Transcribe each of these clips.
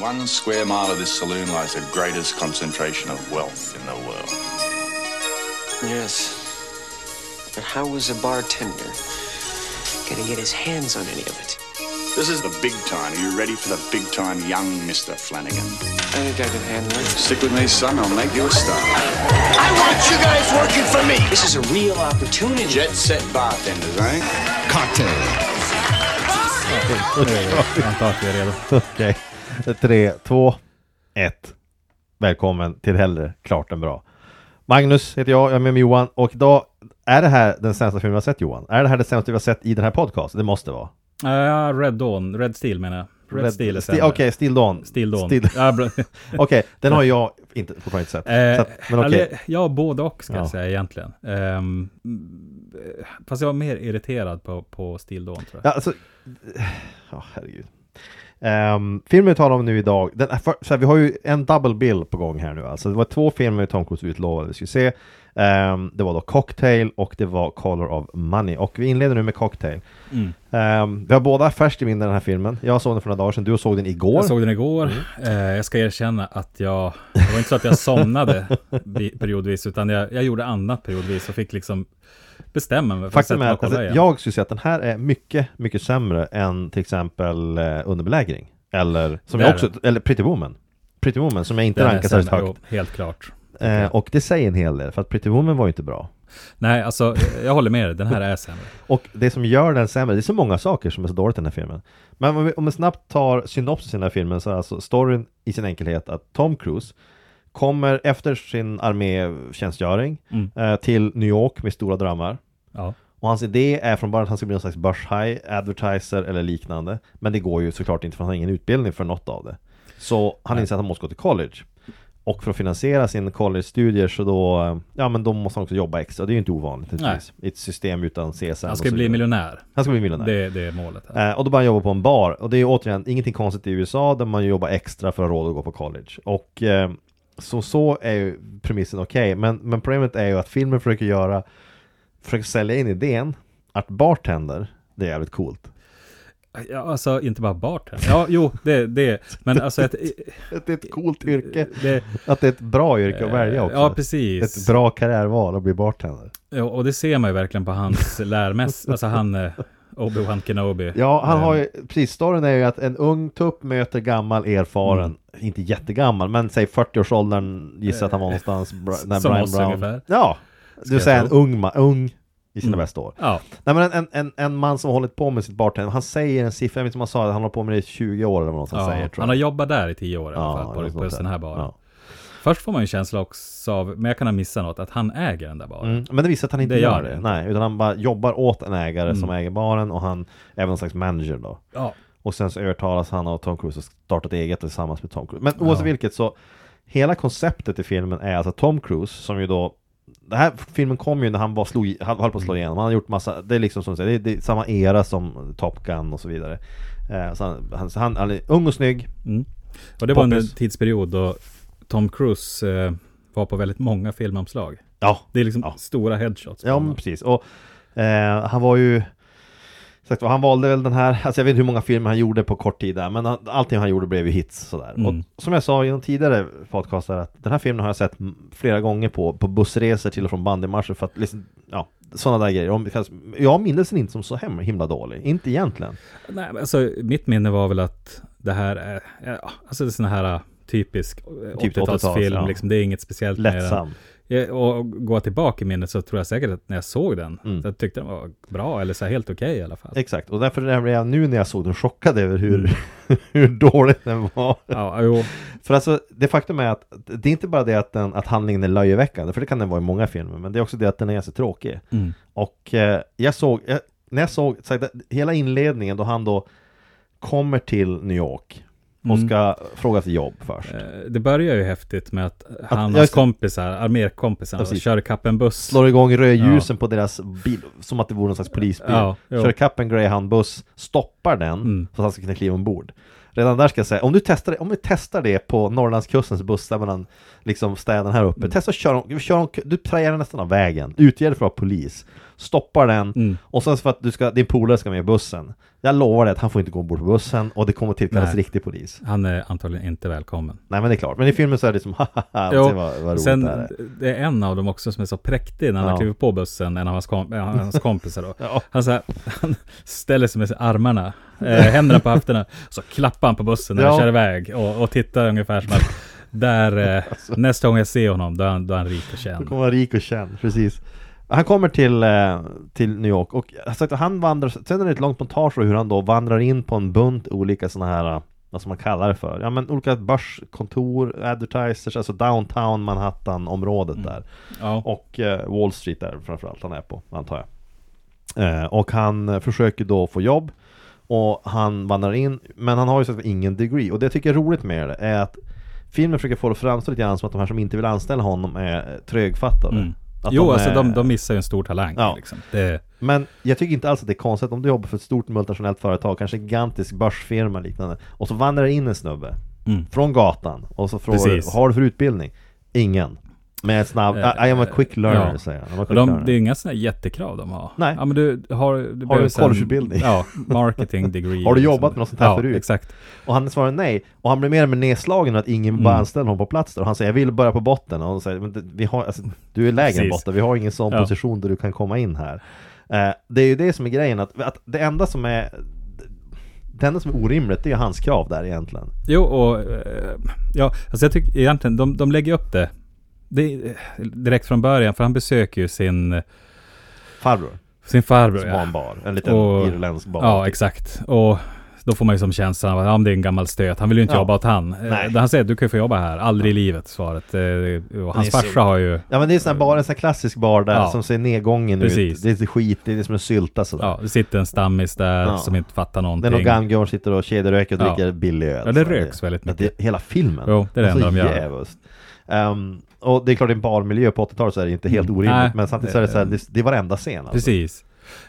One square mile of this saloon lies the greatest concentration of wealth in the world. Yes. But how was a bartender gonna get his hands on any of it? This is the big time. Are you ready for the big time, young Mr. Flanagan? I think I can handle it. Stick with me, son. I'll make you a star. I want you guys working for me. This is a real opportunity. Jet set bartenders, eh? Cocktail. Okej, okay. okay. 3, 2, 1. Välkommen till Hellre klart än bra. Magnus heter jag, jag är med mig Johan och idag är det här den sämsta filmen vi har sett Johan? Är det här det sämsta vi har sett i den här podcasten? Det måste vara. Ja, Red Dawn, Red Steel menar jag. Red, Red Steel är sti Okej, okay, Still Dawn. Still Dawn. Still... okej, okay, den har jag inte, fortfarande inte sett. Eh, att, men okej. Okay. Ja, både och ska ja. jag säga egentligen. Um, fast jag var mer irriterad på, på Still Dawn tror jag. Ja, alltså, ja oh, herregud. Um, filmen vi talar om nu idag, den för, så här, vi har ju en double bill på gång här nu alltså. Det var två filmer Tom Cruise utlovade vi skulle se. Ehm, det var då Cocktail och det var Color of Money. Och vi inleder nu med Cocktail. Mm. Ehm, vi har båda färskt i minne den här filmen. Jag såg den för några dagar sedan, du såg den igår. Jag såg den igår. Eh, jag ska erkänna att jag, det var inte så att jag somnade periodvis, utan jag, jag gjorde annat periodvis och fick liksom bestämma mig för Faktum är sätta mig och att alltså, jag skulle säga att den här är mycket, mycket sämre än till exempel eh, Underbelägring. Eller, som jag också, eller Pretty Woman. Pretty Woman som jag inte Den rankar särskilt högt. jo, helt klart. Eh, och det säger en hel del, för att Pretty Woman var ju inte bra. Nej, alltså jag håller med dig, den här är sämre. Och det som gör den sämre, det är så många saker som är så dåligt i den här filmen. Men om vi, om vi snabbt tar synopsis i den här filmen så är alltså storyn i sin enkelhet att Tom Cruise kommer efter sin armétjänstgöring Mm. eh, till New York med stora drömmar. Ja. Och hans idé är från början att han ska bli någon slags börshaj, advertiser eller liknande. Men det går ju såklart inte för han har ingen utbildning för något av det. Så han inser att han måste gå till college. Och för att finansiera sin college-studier så då, ja men då måste han också jobba extra. Det är ju inte ovanligt naturligtvis. I ett system utan CSN Han ska bli miljonär. Han ska bli miljonär. Det, det är målet. Här. Eh, och då börjar han jobba på en bar. Och det är ju återigen ingenting konstigt i USA där man jobbar extra för att ha råd att gå på college. Och eh, så, så är ju premissen okej. Men, men problemet är ju att filmen försöker göra, försöker sälja in idén att bartender, det är jävligt coolt. Ja, alltså inte bara bartender. Ja, jo, det, det. Men alltså ett, det är ett coolt yrke. det, Att det är ett bra yrke att välja också. Ja, precis. Ett bra karriärval att bli bartender. Ja, och det ser man ju verkligen på hans lärmäss, alltså han, eh, Obi-Wan Kenobi. Ja, han Eh, har ju, precis, storyn är ju att en ung tupp möter gammal erfaren, Mm. inte jättegammal, men säg 40-årsåldern gissar att han var någonstans, när Som Brian oss Brown. ungefär. Ja, du säger en ung, ma- ung i sina Mm. bästa år. Ja, Nej men en, en, en man som har hållit på med sitt bartender, han säger en siffra, jag vet inte om han sa det, han har på med det i 20 år eller något han ja. säger han har jobbat där i tio år i alla Ja, fall, på, något på just där. den här baren. Ja. Först får man ju en känsla också av, men jag kan ha missat något, att han äger den där baren. Mm. Men det visar att han inte Det gör det. det. Nej, utan han bara jobbar åt en ägare Mm. som äger baren och han är väl någon slags manager då. Ja. Och sen så övertalas han av Tom Cruise och startat eget tillsammans med Tom Cruise. Men oavsett Ja. vilket så Hela konceptet i filmen är alltså Tom Cruise som ju då Den här filmen kom ju när han var slog, han höll på att slå igenom Han har gjort massa, det är liksom som du säger, det är, det är samma era som Top Gun och så vidare eh, så han, han, han, han är ung och snygg Mm. Och det var under en Poppis. tidsperiod då Tom Cruise eh, var på väldigt många filmomslag. Ja, Det är liksom Ja. stora headshots. Ja men precis, och eh, han var ju Sagt, han valde väl den här, alltså jag vet inte hur många filmer han gjorde på kort tid där Men han, allting han gjorde blev ju hits sådär Mm. Och som jag sa i de tidigare podcastar att Den här filmen har jag sett flera gånger på, på bussresor till och från bandymarscher för att liksom, ja Sådana där grejer, jag minns den inte som så hem, himla dålig, inte egentligen Nej, men alltså mitt minne var väl att det här är, ja, alltså det är sån här typisk eh, Typ 80-talsfilm, 80-tals, ja. liksom, det är inget speciellt med den. Och gå tillbaka i minnet så tror jag säkert att när jag såg den, Mm. så jag tyckte den var bra, eller så helt okej i alla fall. Exakt, och därför är jag nu när jag såg den chockad över hur, Mm. hur dåligt den var Ja, jo, För alltså, det faktum är att det är inte bara det att, den, att handlingen är löjeväckande, för det kan den vara i många filmer, men det är också det att den är så tråkig. mm. Och eh, jag såg, jag, när jag såg, så här, hela inledningen då han då kommer till New York och Mm. ska fråga efter jobb först. Eh, Det börjar ju häftigt med att han ja, och hans det. kompisar, armékompisar, Precis. kör ikapp en buss. Slår igång rödljusen på deras bil, som att det vore någon slags polisbil. Ja, jo. Kör ikapp en Greyhound-buss, stoppar den, Mm. så att han ska kunna kliva ombord. Redan där ska jag säga, om du testar det, om vi testar det på Norrlandskustens bussar mellan liksom städerna här uppe, Mm. testa att köra, kör, du prejar nästan av vägen, utger dig för att vara polis. Stoppar den Mm. och sen för att du ska, din polare ska med i bussen. Jag lovar dig att han får inte gå ombord på bussen och det kommer tillkallas riktig polis. Han är antagligen inte välkommen. Nej men det är klart, men i filmen så är det som haha, Jo, vad, vad Sen, det är. det är en av dem också som är så präktig när han Ja. klivit på bussen, en av hans, kom, eh, hans kompisar då. Ja. Han, så här, han ställer sig med armarna, eh, händerna på höfterna, så klappar han på bussen när Ja. han kör iväg och, och tittar ungefär som att där, eh, Alltså. nästa gång jag ser honom, då är han, då är han rik och Då känd. kommer han rik och känd, precis. Han kommer till, eh, till New York och sagt han vandrar, sen är det ett långt montage hur han då vandrar in på en bunt olika sådana här, eh, vad ska man kalla det för? Ja men olika börskontor, advertisers, alltså downtown Manhattan-området där. Ja. Och eh, Wall Street där framförallt han är på, antar jag. Eh, och han försöker då få jobb och han vandrar in, men han har ju säga ingen degree. Och det jag tycker är roligt med det är att filmen försöker få det att framstå lite grann som att de här som inte vill anställa honom är trögfattade. Mm. Att Jo, de alltså är- de, de missar ju en stor talang. Ja. Liksom. Det, Men jag tycker inte alls att det är konstigt om du jobbar för ett stort multinationellt företag, kanske en gigantisk börsfirma liknande, och så vandrar in en snubbe mm. från gatan och så frågar du, har du för utbildning? Ingen. Med ett snabb, I, I am a quick learner Ja. säger han. De, learner. det är inga sådana jättekrav de har. Nej. Ja, men du har... Du du behöver en collegeutbildning? Ja, marketing degree. Har du liksom. jobbat med något sånt här ja, förut? exakt. Och han svarar nej, och han blir mer och mer nedslagen att ingen bara Mm. anställer honom på plats där. Och han säger jag vill börja på botten, och han säger men det, vi har, alltså, du är lägre än botten, vi har ingen sån Ja. position där du kan komma in här. Eh, det är ju det som är grejen, att, att det enda som är det enda som är orimligt, det är hans krav där egentligen. Jo, och eh, ja, alltså jag tycker egentligen de, de lägger upp det, det direkt från början, för han besöker ju sin, Farbror, sin farbror. som ja. en bar, en liten Och- irländsk bar. Ja, exakt. Och då får man ju som känslan av att ja, det är en gammal stöt. Han vill ju inte Ja. jobba åt han. Eh, Nej. Han säger du kan ju få jobba här. Aldrig i livet, svaret. Eh, Och hans farsa har ju... Ja men det är sån här bar, en sån här klassisk bar där Ja. som ser nedgången Precis. ut. Det är lite skit, det är som en sylta sådär. Ja, det sitter en stammis där Ja. som inte fattar Det är någonting. någon gamgubbar som sitter och kedjeröker och dricker billig öl. Ja, det röks väldigt mycket. Det, hela filmen. Jo, det är det enda de gör. djävulskt. Och det är klart i en barmiljö på 80-talet så är det inte helt Mm. orimligt Nej, Men samtidigt så är det så här, det, det är varenda scen alltså. Precis.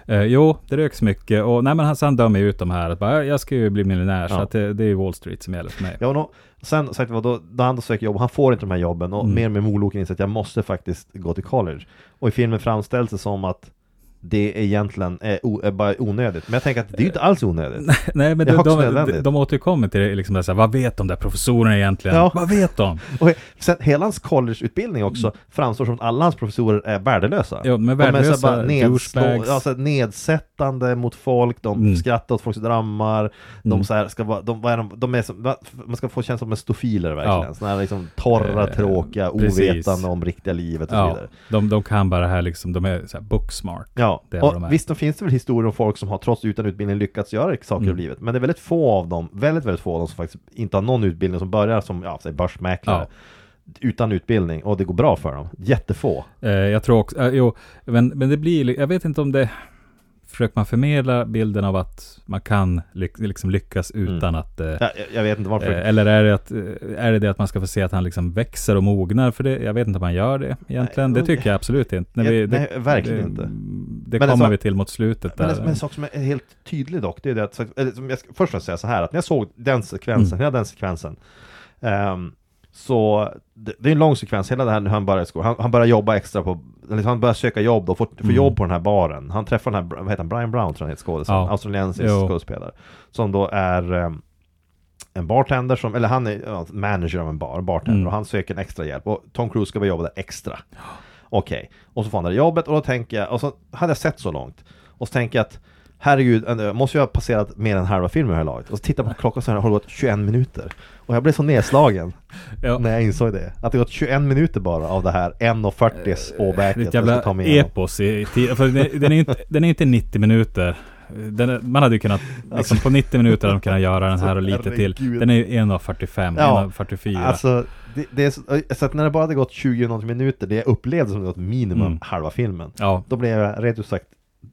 Eh, jo, det röks mycket. Och nej, men han, så han dömer ut de här. Att bara, jag ska ju bli miljonär. Så Ja. att det, det är Wall Street som gäller för mig. Ja, och nå- sen sagt vad, då, då han då söker jobb, han får inte de här jobben och Mm. mer med moloken inser att jag måste faktiskt gå till college. Och i filmen framställs det som att det egentligen är, o, är bara onödigt. Men jag tänker att det är ju inte alls onödigt. Nej, men Det är de, de, de, de återkommer till det, liksom så här, vad vet de där professorerna egentligen? Ja. Vad vet de? Och sen hela hans collegeutbildning också framstår som att alla hans professorer är värdelösa. Ja, men de är så värdelösa här bara nedslå, alltså nedsättande mot folk, de Mm. skrattar åt folks drammar, de Mm. så här ska vara, de, vad är de, de är som, man ska få känna som en stofiler verkligen. Ja. Såna här liksom torra, Eh, tråkiga, precis. ovetande om riktiga livet och så Ja, vidare. de, de kan bara det här liksom, de är så här booksmart. Ja, Det är vad de är. och visst då finns det väl historier om folk som har trots utan utbildning lyckats göra saker Mm. i livet Men det är väldigt få av dem, väldigt väldigt få av dem som faktiskt inte har någon utbildning som börjar som, ja, säg börsmäklare Utan utbildning och det går bra för dem, jättefå Eh, jag tror också, eh, jo, men, men det blir, li- jag vet inte om det, försöker man förmedla bilden av att man kan lyck, liksom lyckas utan att, eh, jag, jag- vet inte varför eh, eller är det, att, eh, är det det att man ska få se att han liksom växer och mognar? För det, jag vet inte om han gör det egentligen. Nej, det tycker jag absolut inte. Jag- vi, det, nej, verkligen det, inte. Det Men kommer alltså- vi till mot slutet Men, där. en- men en sak som är helt tydlig dock, det är det att, eller, jag ska, först vill jag säga så här att när jag såg den sekvensen, Mm. hela den sekvensen ehm, Så, det, det är en lång sekvens, hela det här när han börjar skolan, han, han börjar jobba extra på, eller han börjar söka jobb och får, får Mm. jobb på den här baren. Han träffar den här, vad heter han, Brian Brown tror jag han heter skådespelaren, Ja. australiensisk skådespelare. Som då är ehm, en bartender som, eller han är ja, manager av en bar, en bartender Mm. och han söker en extra hjälp. Och Tom Cruise ska börja jobba där extra. Okej, och så får han det jobbet och då tänker jag, och så hade jag sett så långt. Och så tänker jag att Herregud, jag måste ju ha passerat mer än halva filmen här laget Och så tittar jag på klockan så här, har det gått 21 minuter Och jag blev så nedslagen ja. när jag insåg det Att det gått 21 minuter bara av det här 1.40s åbäket Det är ett jävla epos i. För den, den, är inte, den är inte 90 minuter. Den man hade ju kunnat, liksom på 90 minuter hade de kunnat göra den här och lite till. Herregud. Den är ju 1.45, Ja, 1.44. Alltså, det, det är så, så att när det bara hade gått 20 något minuter Det jag upplevde som det gått minimum Mm. halva filmen ja, Då blev jag rent ut sagt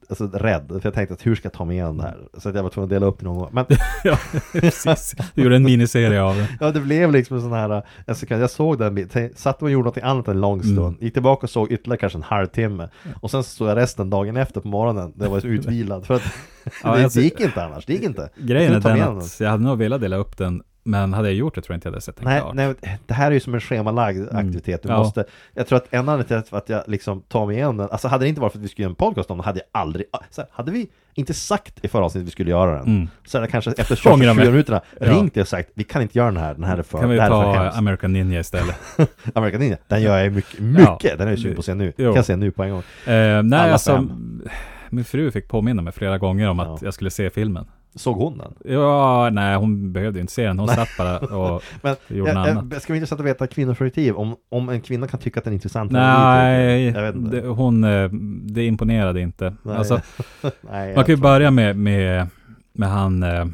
Alltså rädd, för jag tänkte att hur ska jag ta mig igenom det här? Så att jag var tvungen att dela upp det någon gång Men ja, precis. Du gjorde en miniserie av det. Ja det blev liksom en sån här, jag, så- jag såg den, satt och gjorde något annat en lång stund, Mm. gick tillbaka och såg ytterligare kanske en halvtimme Och sen så såg jag resten dagen efter på morgonen, det var så utvilad för att Ja, det, alltså- gick inte annars, det gick inte Grejen är Jag den. att jag hade nog velat dela upp den Men hade jag gjort det tror jag inte jag hade sett den Nej, klart. nej, det här är ju som en schemalagd aktivitet. Du Mm. Ja. måste, jag tror att en anledning till att jag liksom tar mig igenom den, alltså hade det inte varit för att vi skulle göra en podcast om den, hade jag aldrig, så här, hade vi inte sagt i förra avsnittet att vi skulle göra den, Mm. så hade jag kanske efter Ångrar 24 mig. minuterna Ja. ringt och sagt, vi kan inte göra den här, den här är för, kan vi ta. American Ninja istället? American Ninja, den gör jag mycket, mycket, Ja. den är jag sugen på att se nu, Jo. kan jag se nu på en gång. Eh, nej, Alla alltså, fem. min fru fick påminna mig flera gånger om att Ja. jag skulle se filmen. Såg hon den? Ja, nej, hon behövde ju inte se den. Hon satt bara och Men gjorde något annat. jag, ska vara intressant att veta kvinnoperspektiv, om, om en kvinna kan tycka att den är intressant. Nej, det, hon, eh, det imponerade inte. Nej. Alltså, Nej, man kan ju börja med, med, med han eh,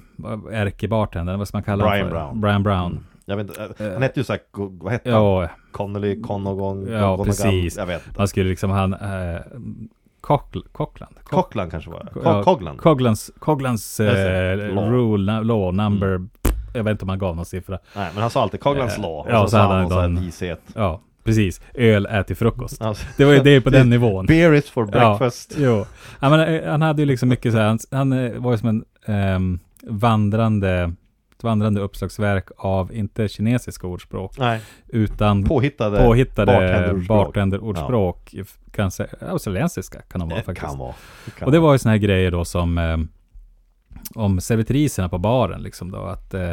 ärkebartendern, vad ska man kalla Brian? Brown. Brian Brown. Mm. Jag vet inte, Eh, han hette ju såhär, vad hette han? Ja, Connolly, Conogong, Ja, precis. Jag vet inte. man skulle liksom, han, eh, Cockl- Cockland? Cock- Cockland kanske var det? Ja, Co- Coglan? Coglans, Coglans Just eh, det, law. Mm. rule, law, number, jag vet inte om han gav någon siffra. Nej, men han sa alltid Coglans Eh, law. Och ja, så, så hade han han någon vishet. Ja, precis. Öl, ät till frukost. Alltså, Det var ju det på den nivån. Beer is for breakfast. Ja, jo. Men, eh, han hade ju liksom mycket så här, han, han eh, var ju som en ehm, vandrande, vandrande uppslagsverk av, inte kinesiska ordspråk, Nej, utan påhittade, påhittade bartenderordspråk. bartenderordspråk, kanske australiensiska kan de vara Det faktiskt. kan vara. Det kan Och det var ju såna här grejer då som eh, om servitriserna på baren liksom då att eh,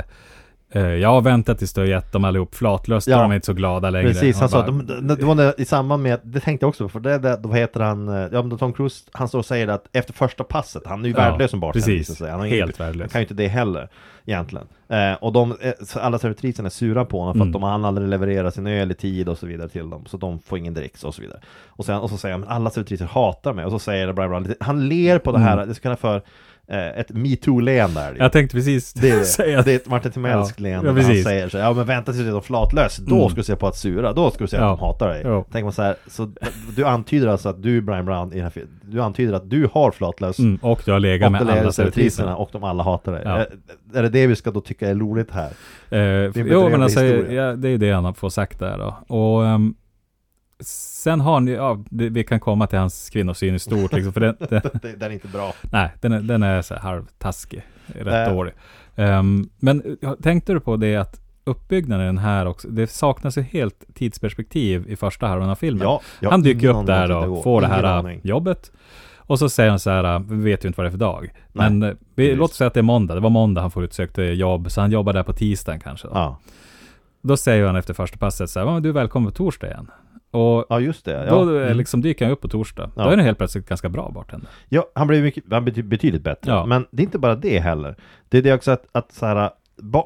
jag har väntat tills du har gett dem allihop flatlöst, Ja. de är inte så glada längre. Precis, han sa, bara, de, de, det var när, i samband med, det tänkte jag också på, för det, det då heter han, eh, ja men då Tom Cruise, han står och säger att efter första passet, han är ju Ja, värdelös som bartender precis. Han har Helt ingen- värdelös. Han kan ju inte det heller, egentligen. Eh, och de, eh, alla servitriserna är sura på honom för Mm. att de han aldrig levererar sin öl i tid och så vidare till dem, så de får ingen dricks och så vidare. Och, sen, och så säger han, alla servitriser hatar mig, och så säger Brian Brown, lite- han ler på det här, det ska kallas för eh, ett metoo-leende är det ju. Jag tänkte precis Det är, säga det. det är ett Martin leende Ja, där han säger så ja men vänta tills du är flatlös, då Mm. ska du se på att sura, då ska du se Ja. att de hatar dig. Ja. Tänker man så här, så du antyder alltså att du Brian Brown i den här du antyder att du har flatlös Mm, och du har legat med alla servitriserna och de alla hatar dig. Ja. Är, är det det vi ska då tycka är roligt här? Eh, jo, men alltså, ja, det är det han får sagt där då. Och ehm, sen har ni, ja, vi kan komma till hans kvinnosyn i stort liksom, för den, den, den är inte bra. nej, den är, den är så här halvtaskig, rätt Äh. dålig. Ehm, men ja, tänkte du på det att uppbyggnaden i den här också, det saknas ju helt tidsperspektiv i första halvan av filmen. Ja, har han dyker upp där och får det här aning. jobbet. Och så säger han så här, vi vet ju inte vad det är för dag. Nej, Men äh, vi, låt oss säga att det är måndag, det var måndag han får utsökt eh, jobb, så han jobbar där på tisdagen kanske. Då. Ja. Då säger han efter första passet så här, "Ja, du är välkommen på torsdag igen. Och ja, just det. Ja. då eh, Mm. liksom dyker han upp på torsdag. Ja. Då är han helt plötsligt ganska bra bartender. Ja, han blev mycket, han blev betydligt bättre. Ja. Men det är inte bara det heller. Det är det också att, att så här,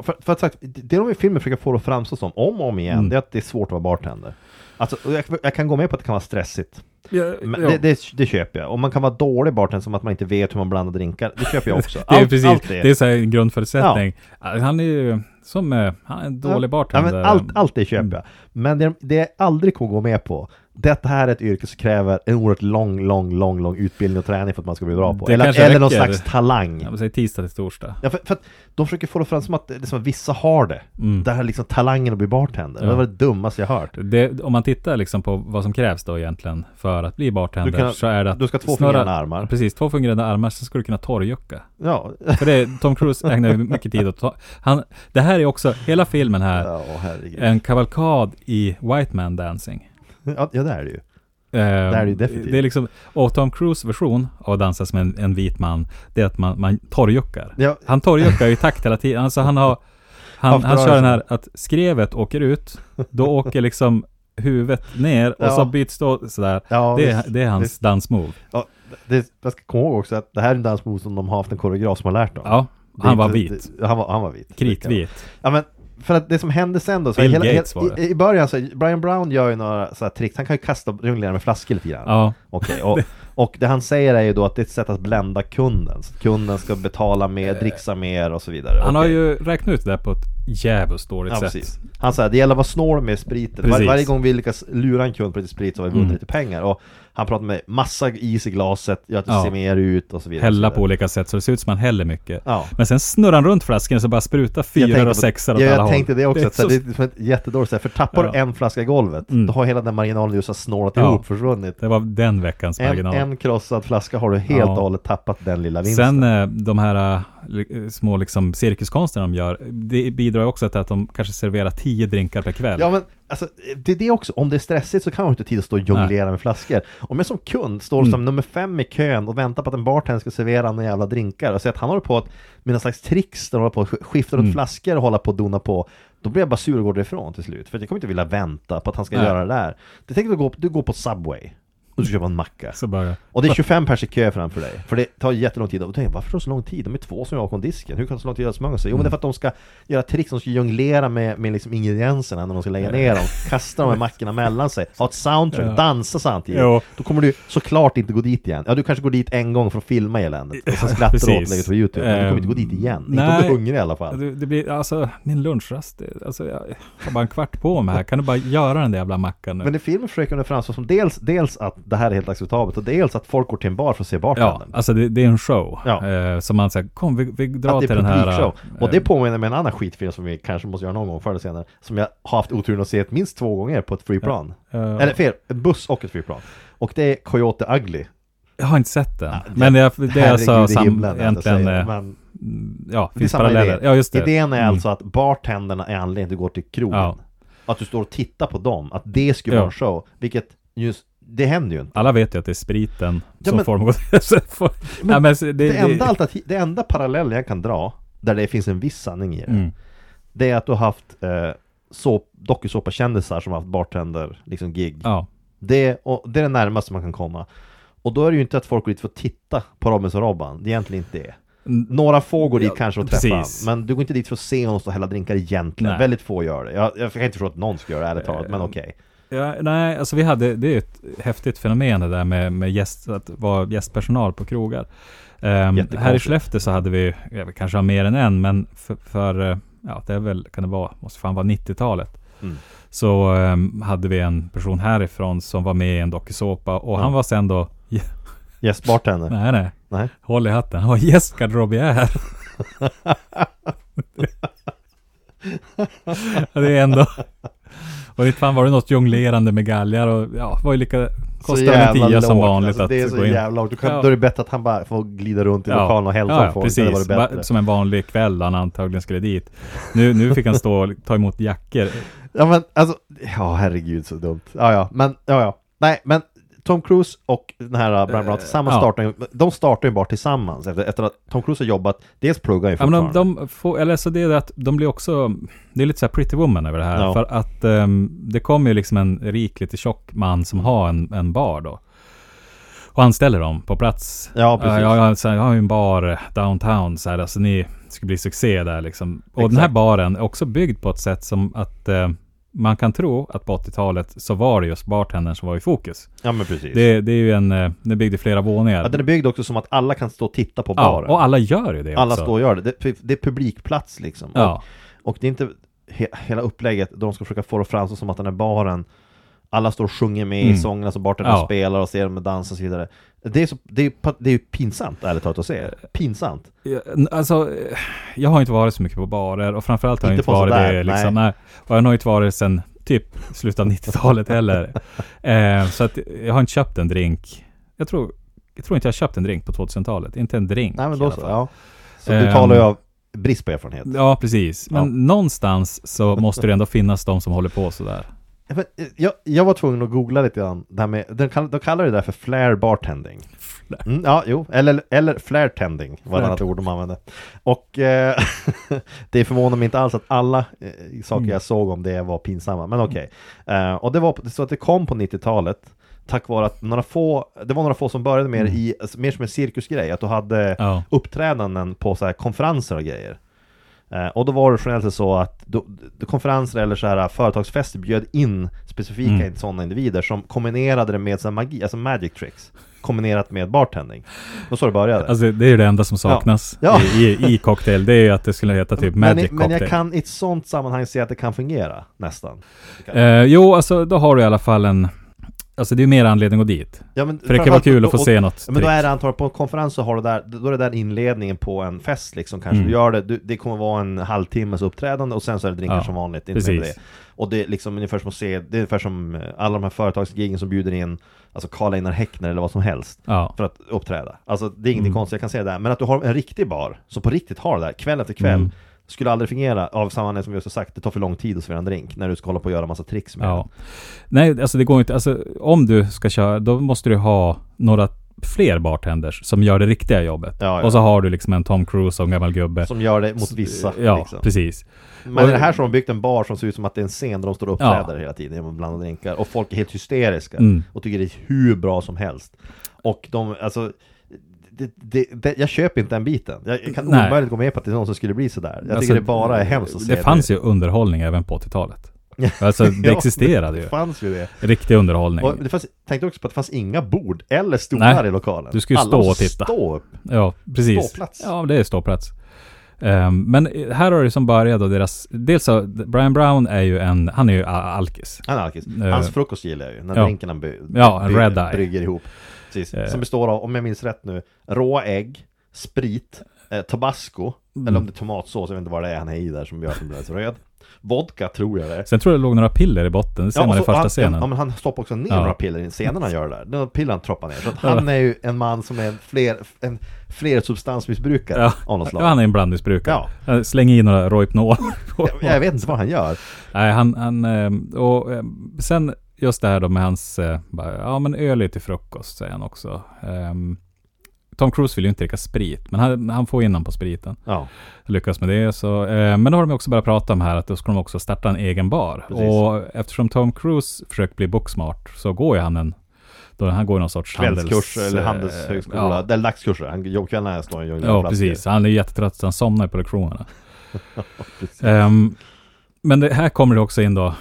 för, för att sagt, det de i filmen försöker få det att framstå som, om och om igen, Mm. det är att det är svårt att vara bartender. Alltså, jag, jag kan gå med på att det kan vara stressigt. Ja, Men ja. det, det, det köper jag. Och man kan vara dålig bartender som att man inte vet hur man blandar drinkar. Det köper jag också. det är Allt- precis, allt det är så en grundförutsättning. Han är ju som, eh, han är en dålig Ja, bartender. allt, allt det köper jag. Men det, det jag aldrig kommer gå med på, det här är ett yrke som kräver en oerhört lång, lång, lång, lång utbildning och träning för att man ska bli bra på. Det Eller, eller någon slags talang. Ja, men säg tisdag till torsdag. Ja, för, för att de försöker få det fram som att det är som att vissa har det. Mm. Det här är liksom talangen att bli bartender. Ja. Det var det dummaste jag hört. Det, om man tittar liksom på vad som krävs då egentligen för att bli bartender kan- så är det att du ska ha två snurra- fungerande armar. Precis, två fungerande armar, sen ska du kunna torrjucka. Ja, För det, Tom Cruise ägnar ju mycket tid åt ta- han, Det här är också, hela filmen här, ja en kavalkad i White Man Dancing. Ja, det är det ju. Eh, det är det ju definitivt. Det är liksom, och Tom Cruise version av att dansa som en, en vit man, det är att man, man torrjuckar. Ja, Han torrjuckar ju i takt hela tiden. Alltså han har, han, han kör den här att skrevet åker ut, då åker liksom huvudet ner och Ja. så byts då sådär. ja Det, är- visst. det är hans Visst. dansmove. Ja, det, jag ska komma ihåg också att det här är en dansmove som de har haft en koreograf som har lärt dem. Ja, han var inte- vit. Han, var, han var vit. Kritvit. Ja men, för att det som hände sen då, så Bill hela, Gates hela, var det. i, i början så, Brian Brown gör ju några så här tricks, han kan ju kasta jonglera med flaskor lite grann. Ja, Okej, och, och det han säger är ju då att det är ett sätt att blända kunden, så att kunden ska betala mer, dricksa mer och så vidare. han har Okej. ju räknat ut det där på ett djävulskt dåligt Ja, sätt. precis. Han säger det gäller att vara snål med spriten. Var, Precis. varje gång vi lyckas lura en kund på lite sprit så har vi vunnit Mm. lite pengar. Och Han pratar med massa is i glaset, gör att det Ja. ser mer ut och så vidare. Hälla och så på olika sätt så det ser ut som man häller mycket. Ja. Men sen snurrar han runt flaskan så bara sprutar Jag fyra och sexor åt ja, alla jag håll. tänkte det också, är så... så- det är som ett jättedåligt för tappar du en flaska i golvet, Mm. då har hela den marginalen har snålat Ja. ihop försvunnit. Det var den veckans En, marginal. en krossad flaska har du helt och hållet tappat den lilla vinsten. Sen eh, de här eh, li- små liksom cirkuskonsterna de gör, det bidrar också till att de kanske serverar tio drinkar per kväll. Ja men alltså, det är det också, om det är stressigt så kan man inte tid att stå och jonglera med flaskor. Om jag som kund står som Mm. nummer fem i kön och väntar på att en bartender ska servera några jävla drinkar och ser att han håller på att, med någon slags tricks där han håller på att sk- skifta runt Mm. flaskor och hålla på och dona på, då blir jag bara sur och går därifrån till slut. För jag kommer inte vilja vänta på att han ska Nej. göra det där. Det tänker du gå, du går på Subway och du ska köpa en macka. Så bara, Och det är 25 pers i kö framför dig. För det tar jättelång tid. Och då tänker jag, varför tar det så lång tid? De är två som jobbar bakom disken. Hur kan det så lång tid att smörja sig? Jo men det är för att de ska göra tricks, de ska jonglera med, med liksom ingredienserna när de ska lägga ner dem. Kasta de här mackorna mellan sig. Ha ett soundtrack, Ja. dansa samtidigt. Jo. Då kommer du såklart inte gå dit igen. Ja, du kanske går dit en gång för att filma eländet. Och sen skrattar du åt det ut på YouTube. Men du kommer inte gå dit igen. Inte om du är Nej. hungrig i alla fall. det, det blir, alltså min lunchrast, det- alltså jag har bara en kvart på mig här. Kan du bara göra den där jävla mackan nu? Men i filmen försöker de framstå som dels, dels att det här är helt acceptabelt och dels att folk går till en bar för att se Ja, bartendern. alltså det, det är en show. Ja. Eh, som man säger, kom vi, vi drar till den här... publikshow. eh, Och det påminner mig om en annan skitfilm som vi kanske måste göra någon gång förr eller senare. Som jag har haft oturen att se minst två gånger på ett flygplan. eh, Eller fel, en buss och ett flygplan. Och det är Coyote Ugly. Jag har inte sett den. Ja, men det, det är alltså sam, himlen, egentligen... säger. eh, Men Ja, det finns paralleller. idé. Ja, just det. Idén är Mm. alltså att bartenderna är anledningen till att går till krogen. Ja. Att du står och tittar på dem. Att det skulle Ja. vara en show. Vilket just, det händer ju inte. Alla vet ju att det är spriten Ja, som men- får- Men Nej, men det, Det enda, alternativ, det enda parallellen jag kan dra, där det finns en viss sanning i det, Mm. det är att du har haft eh, såp, dokusåpakändisar som har haft bartender, liksom gig. Ja. Det, och det är det närmaste man kan komma. Och då är det ju inte att folk går dit för att titta på Robinson Robban, det är egentligen inte det. Några få går dit Ja, kanske och träffa precis. men du går inte dit för att se honom stå och hälla drinkar egentligen. Nej. Väldigt få gör det. Jag, jag kan inte förstå att någon ska göra det ärligt talat, men Eh, okej. Ja, nej, alltså vi hade, det är ett häftigt fenomen det där med, med gäst, att vara gästpersonal på krogar. Um, här i Skellefteå så hade vi, jag vet, kanske har mer än en, men för, för eh, ja det är väl, kan det vara, måste fan vara 90-talet. Mm. Så ehm, hade vi en person härifrån som var med i en dokusåpa och han Ja. var sen då, Yes, bartender. nej nej, Nej. håll i hatten, han var gästgarderobiär. Ja, det är ändå, och inte fan var det något jonglerande med galgar och ja, var ju lika, kostade en tia som vanligt alltså, att Det är så gå in. jävla lågt. Du kan, Ja. Då är det bättre att han bara får glida runt i lokalen och hälsa ja, på folk. precis. Det. Ba- Som en vanlig kväll då han antagligen skulle dit. Nu, nu fick han stå och ta emot jackor. Ja men alltså, ja herregud så dumt. Ja ja, men ja ja. Nej men Tom Cruise och den här uh, Brian Brown tillsammans ja. startar ju, de startar ju bara tillsammans efter, efter att Tom Cruise har jobbat, dels pluggar ju Ja, fortfarande. de, de får, eller så det är det att de blir också, det är lite så här pretty woman över det här. Ja. För att ehm, det kommer ju liksom en rik, lite tjock man som har en, en bar då. Och anställer dem på plats. Ja, precis. Ja, jag, har- så här, jag har ju en bar eh, downtown, så här, alltså ni ska bli succé där liksom. Och den här Exakt. baren är också byggd på ett sätt som att eh, man kan tro att på 80-talet så var det just bartendern som var i fokus. Ja men precis. Det, det är ju en, eh, den är byggd i flera våningar. ja, den är byggd också som att alla kan stå och titta på Ja, baren. och alla gör ju det alla också. står och gör det. det. Det är publikplats liksom. Ja. Och, och det är inte he, hela upplägget, de ska försöka få det fram så som att den här baren alla står och sjunger med i Mm. sångerna som bartendern Ja. spelar och ser dem med dans och så vidare. Det är, så, det, är, det är pinsamt ärligt talat att se. Pinsamt. Ja, Alltså, jag har inte varit så mycket på barer och framförallt har jag Inte varit sådär, det liksom. Nej. Och jag har inte varit sedan typ slutet av 90-talet heller. Eh, så att jag har inte köpt en drink. Jag tror, jag tror inte jag köpt en drink på 2000-talet. Inte en drink Nej men i då så, ja. Så du Ehm, talar ju av brist på erfarenhet. Ja, precis. Men Ja. någonstans så måste det ändå finnas de som håller på sådär. Eh, Jag, jag var tvungen att googla lite grann, det här med, de, kall, de kallar det där för flare bartending. Mm, ja, jo, eller, eller flare tending var ett Flare- annat ord de använde. Och eh, det förvånar mig inte alls att alla eh, saker Mm. jag såg om det var pinsamma, men okej. Eh, och det var så att det kom på 90-talet Tack vare att några få, det var några få som började med det i, mer som en cirkusgrej, att du hade Mm. Ja. uppträdanden på så här konferenser och grejer. Eh, och då var det generellt så att då, konferenser eller så här företagsfester bjöd in specifika Mm. sådana individer som kombinerade det med så här magi, alltså magic tricks kombinerat med bartending. Och så det började. Alltså det är ju det enda som saknas Ja. I, i, i cocktail. Det är ju att det skulle heta typ men, Magic men Cocktail. jag kan i ett sånt sammanhang se att det kan fungera, nästan. Eh, jo, alltså då har du i alla fall en alltså det är mer anledning att gå dit. Ja, men För det kan vara kul att få och- se något Ja, men då trick. är det antagligen på en konferens så har du där, då är det där inledningen på en fest liksom kanske Mm. du gör det, du, det kommer vara en halvtimmes uppträdande och sen så är det drinkar Ja, som vanligt, inte precis. det. Och det är liksom ungefär som att se, det är ungefär som eh, alla de här företagsgigen som bjuder in Alltså Karl-Einar Häckner eller vad som helst Ja. För att uppträda Alltså det är ingenting Mm. konstigt, jag kan säga det Men att du har en riktig bar, som på riktigt har det där, kväll efter kväll Mm. Skulle aldrig fungera av samma anledning som vi också sagt, det tar för lång tid att servera en drink När du ska hålla på och göra massa tricks med Ja. Nej, alltså det går inte. Alltså, om du ska köra, då måste du ha några fler bartenders som gör det riktiga jobbet. Ja, ja. Och så har du liksom en Tom Cruise och en gammal gubbe. den Som gör det mot vissa Ja, liksom. precis. Men Och- det här så har byggt en bar som ser ut som att det är en scen där de står och uppträder hela tiden genom att blanda drinkar Och folk är helt hysteriska Mm. och tycker det är hur bra som helst Och de, alltså det, det, det, jag köper inte den biten. Jag, kan Nej. omöjligt gå med på att det är någon som skulle bli sådär. Jag Alltså, tycker det bara är hemskt att se Det fanns ju underhållning även på 80-talet. Alltså det Ja, existerade ju. Det fanns ju det. Riktig underhållning. Och det fanns, tänkte också på att det fanns inga bord eller stolar i lokalen. Du skulle stå och titta. stå upp. Ja, precis. Ståplats. Ja, det är ståplats. Ehm, men här har det som börjat då deras... Dels så, Brian Brown är ju en... Han är ju alkis. Han är alkis. Eh, Hans frukost gillar jag ju, när ja. drinkarna by, Ja, by, Red brygger ihop. Precis. Eh. Som består av, om jag minns rätt nu, råa ägg, sprit, eh, tabasco, Mm. eller om det är tomatsås, jag vet inte vad det är han är i där som gör att den blir så röd. Vodka tror jag det är. Sen tror jag det låg några piller i botten. Det ser Ja, man i första han, scenen. Ja, men han stoppar också ner Ja. några piller i scenen han gör där. Några piller han troppar ner. Så att han är ju en man som är en fler, en fler substansmissbrukare Ja. av något slag. Ja, han är en blandmissbrukare. Ja. Slänger in några Rohypnol. jag, jag vet inte vad han gör. Nej, han, han ehm, och ehm, sen just det här då med hans, eh, bara, ja men öl till frukost säger han också. Ehm, Tom Cruise vill ju inte dricka sprit, men han, han får in honom på spriten. Ja, Lyckas med det. Så, eh, men då har de också börjat prata om här att då ska de också starta en egen bar. Precis. Och eftersom Tom Cruise försöker bli boksmart så går ju han en, då han går någon sorts kvällskurs handels- eller eh, handelshögskola. Ja, Det är dagskurser. Han, jobbkvällarna står han och ja precis. Han är jättetrött så han somnar på lektionerna. Ehm, men det här kommer det också in då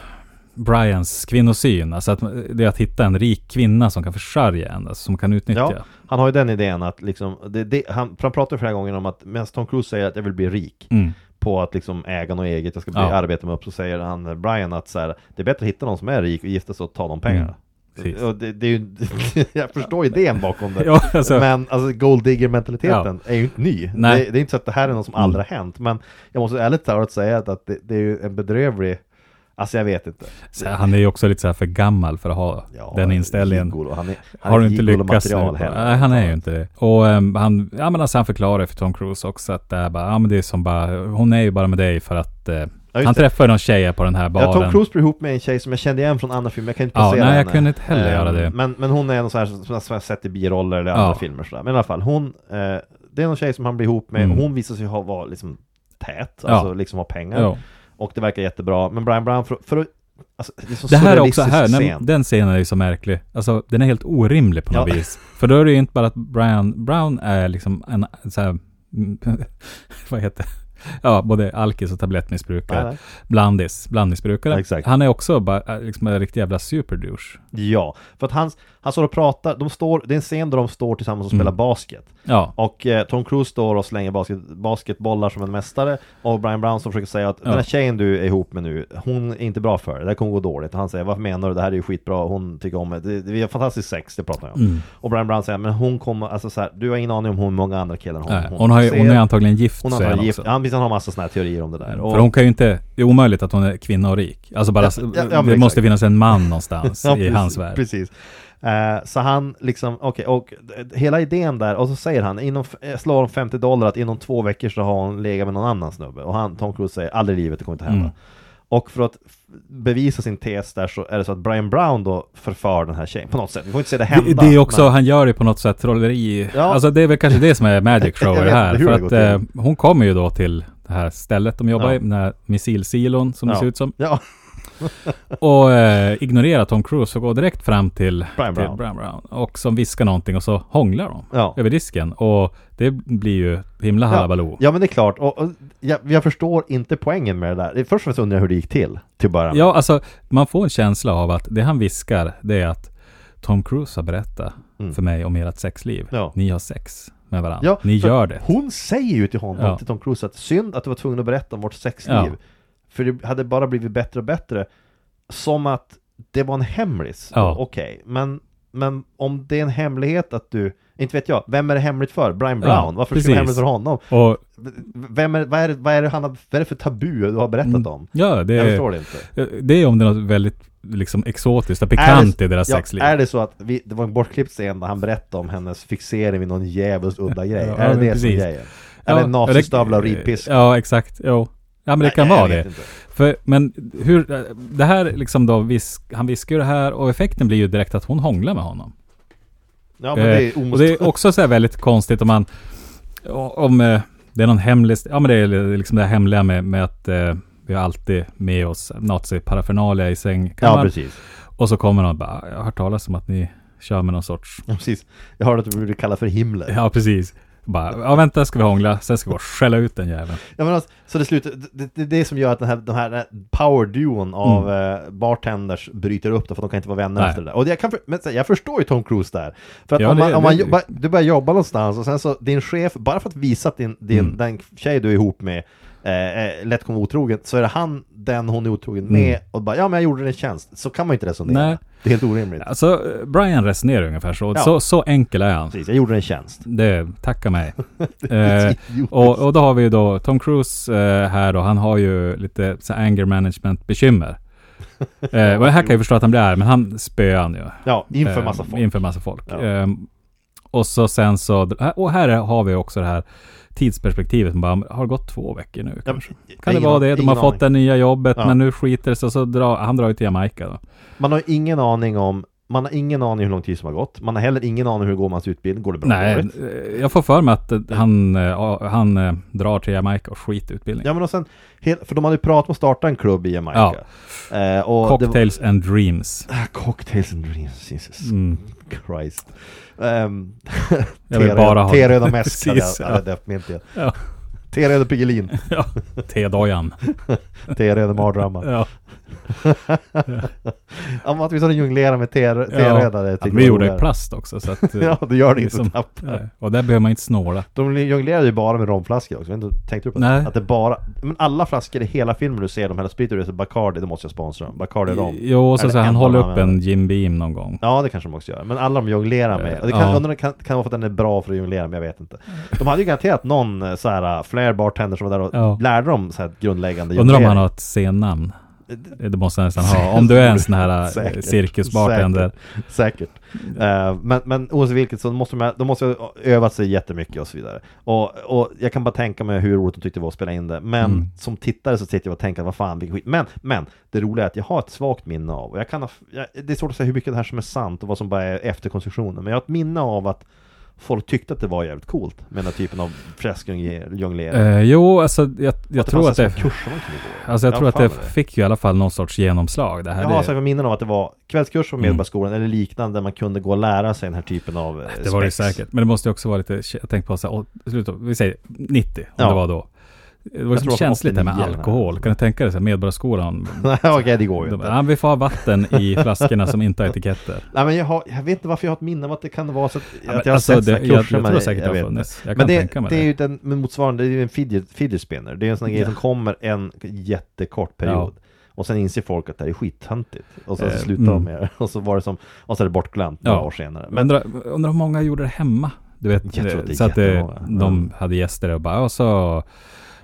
Brians kvinnosyn, alltså att det är att hitta en rik kvinna som kan försörja en, alltså som kan utnyttja. Ja. Han har ju den idén att liksom, det, det, han, han pratar flera gånger om att medan Tom Cruise säger att jag vill bli rik Mm. på att liksom äga något eget, jag ska bli, Ja. arbeta mig upp, så säger han Brian att så här, det är bättre att hitta någon som är rik och gifta sig och ta de pengarna. Mm. Och det, det är ju, jag förstår idén bakom det. Ja, alltså, Men alltså gold digger mentaliteten är ju inte ny. Det, det är inte så att det här är något som aldrig har hänt. Men jag måste ärligt talat säga att, att det, det är ju en bedrövlig Alltså jag vet inte. så han är ju också lite så för gammal för att ha Ja, den inställningen. gigolo. Han är, han Har du inte lyckats nu? Nej, han är ju inte det. Och ehm, han, ja men alltså han förklarar för Tom Cruise också att det är bara, ja men det är som bara, hon är ju bara med dig för att eh, just han träffar någon tjej på den här baren. Ja, Tom Cruise blir ihop med en tjej som jag kände igen från andra filmer, jag kan inte Ja, placera nej, jag henne. kunde inte heller Eh, göra det. Men, men hon är en sån här som jag har sett i biroller eller andra Ja. filmer sådär. Men i alla fall, hon, eh, det är någon tjej som han blir ihop med, Mm. hon visar sig ha, vara liksom tät, Ja. alltså liksom ha pengar. Och det verkar jättebra, men Brian Brown, för, för Alltså, det, är Det här är också här, scen. den scenen är ju så märklig. Alltså den är helt orimlig på något Ja. vis. För då är det ju inte bara att Brian, Brown är liksom en så här, vad heter det? Ja, både alkis och tablettmissbrukare. Nej. Blandis, blandmissbrukare. Ja, exakt. Han är också bara äh, liksom en riktig jävla superdouche. Ja, för att han, han står och pratar, de står, det är en scen där de står tillsammans och Mm. spelar basket. Ja, Och eh, Tom Cruise står och slänger basket, basketbollar som en mästare Och Brian Brown som försöker säga att den här tjejen du är ihop med nu Hon är inte bra för dig, det här kommer gå dåligt Och han säger varför menar du? Det här är ju skitbra, hon tycker om det, det, det är fantastiskt sex, det pratar jag om Mm. Och Brian Brown säger, men hon kommer, alltså så här, du har ingen aning om hur många andra killar hon, Nej, hon, har ju, hon är antagligen gift hon har han gift, också. Mm. han, har massa sådana här teorier om det där och, För hon kan ju inte, det är omöjligt att hon är kvinna och rik. Alltså bara, Ja, ja, ja, det exakt. måste finnas en man någonstans i precis, hans värld. Precis. Eh, så han liksom, okej, och eh, hela idén där, och så säger han, inom, eh, slår hon 50 dollar att inom två veckor så har hon legat med någon annan snubbe. Och han, Tom Cruise säger, aldrig i livet, det kommer inte hända. Mm. Och för att bevisa sin tes där så är det så att Brian Brown då förför den här tjejen på något sätt. Vi får inte se det hända. Det, det är också, men- han gör det på något sätt trolleri. Ja. Alltså det är väl kanske det som är Magic Show det här. För det att eh, hon kommer ju då till det här stället de jobbar Ja. i, den här missilsilon som det Ja. ser ut som. Ja, Och eh, ignorerar Tom Cruise och går direkt fram till Brian till Brown. Brian Brown. Och som viskar någonting och så hånglar de Ja. över disken. Och det blir ju himla halabaloo. ja men det är klart, och, och jag, jag förstår inte poängen med det där. Först och främst undrar jag hur det gick till, till början. Ja, alltså man får en känsla av att det han viskar, det är att Tom Cruise har berättat Mm. för mig om ert sexliv. Ja. Ni har sex med varandra. Ja, Ni gör det. Hon säger ju till honom, Ja. till Tom Cruise, att synd att du var tvungen att berätta om vårt sexliv. Ja. För det hade bara blivit bättre och bättre. Som att det var en hemlis, Ja. okej. Men, men om det är en hemlighet att du, inte vet jag, vem är det hemligt för? Brian Brown? Ja, Varför ska det vara precis. hemligt för honom? Och Vem är, vad, är det, vad, är det han vad är det för tabu du har berättat om? ja, det Jag förstår det inte. det är om det är något väldigt liksom exotiskt och pikant det- i deras ja, sexliv. Är det så att vi, det var en bortklippt scen där han berättade om hennes fixering vid någon djävulskt udda grej? Ja, är det det som är precis. grejen? Eller nazistövlar och ridpisk? Ja, exakt. Jo. Ja, men det Nej, kan vara det. För, men hur, det här liksom då, visk, han viskar ju det här och effekten blir ju direkt att hon hånglar med honom. Ja men det är Eh, och omöjligt. det är också så här väldigt konstigt om man, om eh, det är någon hemlig, ja men det är liksom det här hemliga med, med att eh, vi har alltid med oss nazi-paraphernalia i Ja sängkammaren. precis. och så kommer någon och bara, jag har hört talas om att ni kör med någon sorts, Ja, precis. Jag hörde att du brukar kalla för Himmler. ja precis. Bara, ja vänta ska vi hångla, sen ska vi och skälla ut den jäveln. Ja, men alltså, så det slutar, det, det är det som gör att den här, de här, den här power-duon av eh, bartenders bryter upp det för de kan inte vara vänner Mm. Nej. efter det där. Och jag, kan, men, jag förstår ju Tom Cruise där. För att Ja, om, man, det- om man jobbar, du börjar jobba någonstans och sen så din chef, bara för att visa att din, din, Mm. den tjej du är ihop med eh, eh, lätt kommer otrogen, så är det han den hon är otrogen med Mm. och bara ja men jag gjorde en tjänst. Så kan man ju inte resonera. Nej. Det är helt orimligt. Alltså, Brian resonerar ungefär så. Ja. så. Så enkel är han. Precis, jag gjorde en tjänst. Det, tacka mig. Eh, och, och då har vi ju då Tom Cruise eh, här då. Han har ju lite så anger management bekymmer. eh, och det här kan jag förstå att han blir arg, men han spöar han ju. Ja, inför Eh, massa folk. Inför massa folk. Ja. Ehm, och så sen så, och här har vi också det här tidsperspektivet. Man bara, har det gått två veckor nu kanske? Kan det vara det? De har fått aning. det nya jobbet, Ja. men nu skiter det sig. Så drar, han drar ju till Jamaica då. Man har ingen aning om man har ingen aning hur lång tid som har gått. Man har heller ingen aning hur det går med hans utbildning. Går det bra? Nej, eh, jag får för mig att eh, han, eh, han eh, drar till Jamaica och skiter utbildning. Ja men och sen, för de hade ju pratat om att starta en klubb i Jamaica. Eh, och det var- Cocktails and dreams. Ah, Cocktails and dreams, Jesus Mm. Christ. Um, Jag vill bara ha- T-röda mäsk hade jag ja. hade jag döpt min till. Ja. T-röda Piggelin, ja, tedojan. T-röda mardrömmar. Ja. Om att vi skulle jonglera med T- T-röda, det Ja, vi gjorde i plast också så att... eh, Ja, det gör det inte liksom- knappt. nej. Och där behöver man inte snåla. De jonglerade ju bara med romflaskor också, inte, tänkte du på det? Nej. Att det bara, men alla flaskor i hela filmen du ser, de det, så Bacardi, det måste jag sponsra. Bacardi rom. Jo, och så, så han håller upp en? Jim Beam någon gång. Ja, det kanske de också gör. Men alla de jonglerar med. Och det kan, Ja. undrar, kan, kan vara för att den är bra för att jonglera, men jag vet inte. De hade ju garanterat någon eh, så här flair bartender som var där och Ja. lärde dem så här grundläggande Undrar om han jonglering. har ett scennamn. Det måste han nästan ha. Om du är en sån här eh, Säkert. cirkusbartender. Säkert. Eh, men, men oavsett vilket så måste de, de måste ha övat sig jättemycket och så vidare. Och, och jag kan bara tänka mig hur roligt de tyckte det var att spela in det. Men Mm. som tittare så sitter jag och tänker, vad fan vilken skit. Men, men det roliga är att jag har ett svagt minne av, och jag kan ha, jag, det är svårt att säga hur mycket det här som är sant och vad som bara är efterkonstruktionen. Men jag har ett minne av att folk tyckte att det var jävligt coolt med den här typen av fläskjonglering. Eh, jo, alltså jag, jag tror att det... kurser man kunde gå. Alltså jag Ja, tror att det det. fick ju i alla fall någon sorts genomslag. Det här Jag har det, alltså minnen av att det var kvällskurs på Mm. Medborgarskolan eller liknande där man kunde gå och lära sig den här typen av eh, det var det spex. säkert. Men det måste ju också vara lite... Jag tänkte på så här, vi säger 90, om Ja. det var då. Det var Jag liksom tror att känsligt det med 89 eller alkohol. Kan du tänka dig så här, Medborgarskolan? Nej okej, det går ju inte. ja, vi får ha vatten i flaskorna som inte har etiketter. Nej men jag, har, jag vet inte varför jag har ett minne av att det kan vara så att, Ja, att men jag har alltså, sett det, sådana jag, jag kurser tror men säkert det jag inte. funnits. Jag Men det, det det. är ju den med motsvarande, det är ju en fidget, fidget spinner. Det är en sån här grej Ja. som kommer en jättekort period. Och sen inser folk att det här är skittöntigt. Och sen så Eh, slutar mm. de med det. Och så var det som, och så är det bortglömt några Ja. år senare. Men undrar, undrar hur många gjorde det hemma? Du vet, Jag så att de hade gäster och bara, och så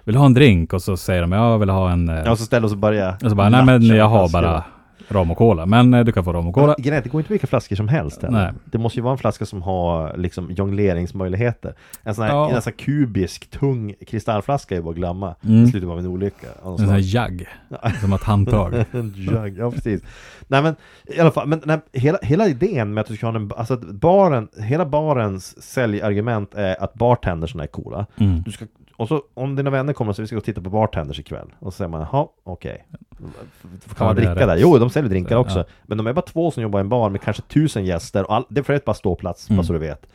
vill du ha en drink? Och så säger de, ja, jag vill ha en... eh, Ja, och så ställer och så börjar och så bara, nej men jag har bara rom och cola. Men eh, du kan få rom och cola. Men det går inte vilka flaskor som helst heller. Nej. Det måste ju vara en flaska som har liksom jongleringsmöjligheter. En sån här, Ja. en sån här kubisk, tung kristallflaska är bara att glömma. Mm. Det slutar bara med en olycka. En sån här jagg. Som ett handtag. en jugg, ja precis. Nej men i alla fall, men här, hela, hela idén med att du ska ha en, alltså baren, hela barens säljargument är att bartendersna är coola. Mm. Du ska, och så om dina vänner kommer säger vi ska gå och titta på bartenders ikväll. Och så säger man, jaha, okej. Kan Ja, man dricka rätt. där? Jo, de säljer drinkar Ja. också. Men de är bara två som jobbar i en bar med kanske tusen gäster och all, det är för ett bara ståplats, Mm. bara så du vet.